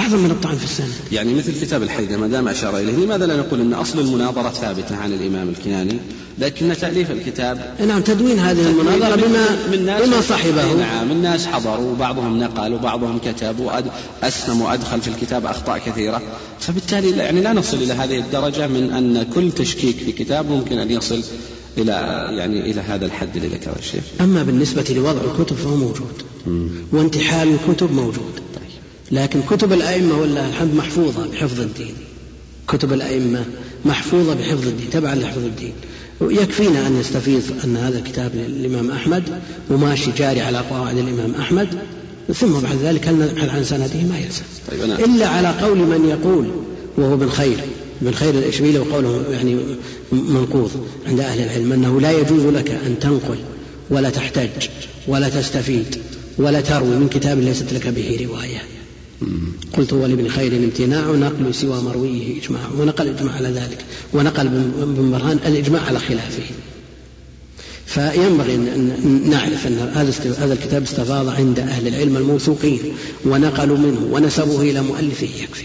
أعظم من الطعن في السنة. يعني مثل كتاب الحيدة ما دام أشار إليه لماذا لا نقول أن أصل المناظرة ثابتة عن الإمام الكناني؟ لكن تأليف الكتاب نعم تدوين هذه المناظرة بما من ناس بما صحبه. نعم الناس حضروا وبعضهم نقل وبعضهم كتب وأسهم وأدخل في الكتاب أخطاء كثيرة. فبالتالي يعني لا نصل إلى هذه الدرجة من أن كل تشكيك في كتاب ممكن أن يصل إلى يعني إلى هذا الحد الذي ذكره الشيخ. أما بالنسبة لوضع الكتب فهو موجود. وانتحال الكتب موجود. لكن كتب الأئمة والله الحمد محفوظة بحفظ الدين. كتب الأئمة محفوظة بحفظ الدين تبعا لحفظ الدين. يكفينا أن نستفيض أن هذا الكتاب للإمام أحمد وماشي جاري على قواعد الإمام أحمد ثم بعد ذلك هل نبحث عن سنده؟ ما يلزم طيب إلا على قول من يقول وهو ابن خير. ابن خير الإشبيلي وقوله يعني منقوض عند أهل العلم أنه لا يجوز لك أن تنقل ولا تحتج ولا تستفيد ولا تروي من كتاب ليست لك به رواية. قلت ولابن خير امتناع نقل سوى مرويه إجماع ونقل الإجماع على ذلك ونقل ابن برهان الإجماع على خلافه. فينبغي أن نعرف أن هذا هذا الكتاب استفاض عند أهل العلم الموثوقين ونقلوا منه ونسبوه إلى مؤلفه يكفي.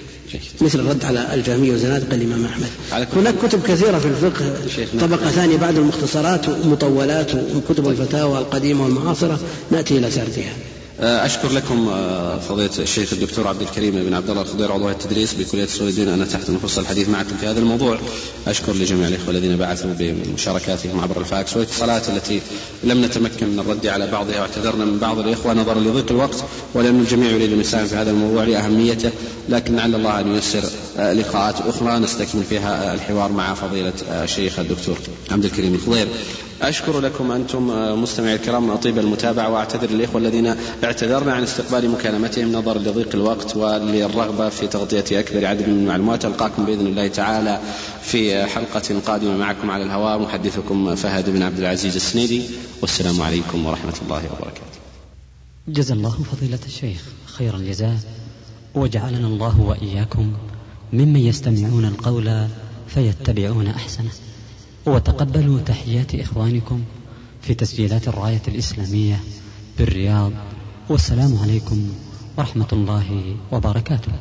مثل الرد على الجامية وزنادقة الإمام أحمد. هناك كتب كثيرة في الفقه طبقة ثانية بعد المختصرات ومطولات وكتب الفتاوى القديمة والمعاصرة نأتي إلى سردها. أشكر لكم آه، فضيلة الشيخ الدكتور عبد الكريم بن عبد الله الخضير عضو التدريس بكلية أصول الدين أنا تحت نفصل الحديث معكم في هذا الموضوع. أشكر لجميع الإخوة الذين بعثوا بمشاركاتهم عبر الفاكس والاتصالات التي لم نتمكن من الرد على بعضها واعتذرنا من بعض الإخوة نظرا لضيق الوقت ولأن الجميع يريد أن في هذا الموضوع لأهميته لكن لعل الله أن ييسر آه، لقاءات أخرى نستكمل فيها الحوار مع فضيلة الشيخ الدكتور عبد الكريم الخضير أشكر لكم أنتم مستمعي الكرام طيب المتابعة وأعتذر الإخوة الذين اعتذرنا عن استقبال مكالمتهم. نظرا لضيق الوقت وللرغبة في تغطية أكبر عدد من المعلومات. ألقاكم بإذن الله تعالى في حلقة قادمة معكم على الهواء. محدثكم فهد بن عبد العزيز السنيدي. والسلام عليكم ورحمة الله وبركاته. جزا الله فضيلة الشيخ خير الجزاء. وجعلنا الله وإياكم ممن يستمعون القول فيتبعون أحسنه. وتقبلوا تحيات إخوانكم في تسجيلات الراية الإسلامية بالرياض والسلام عليكم ورحمة الله وبركاته.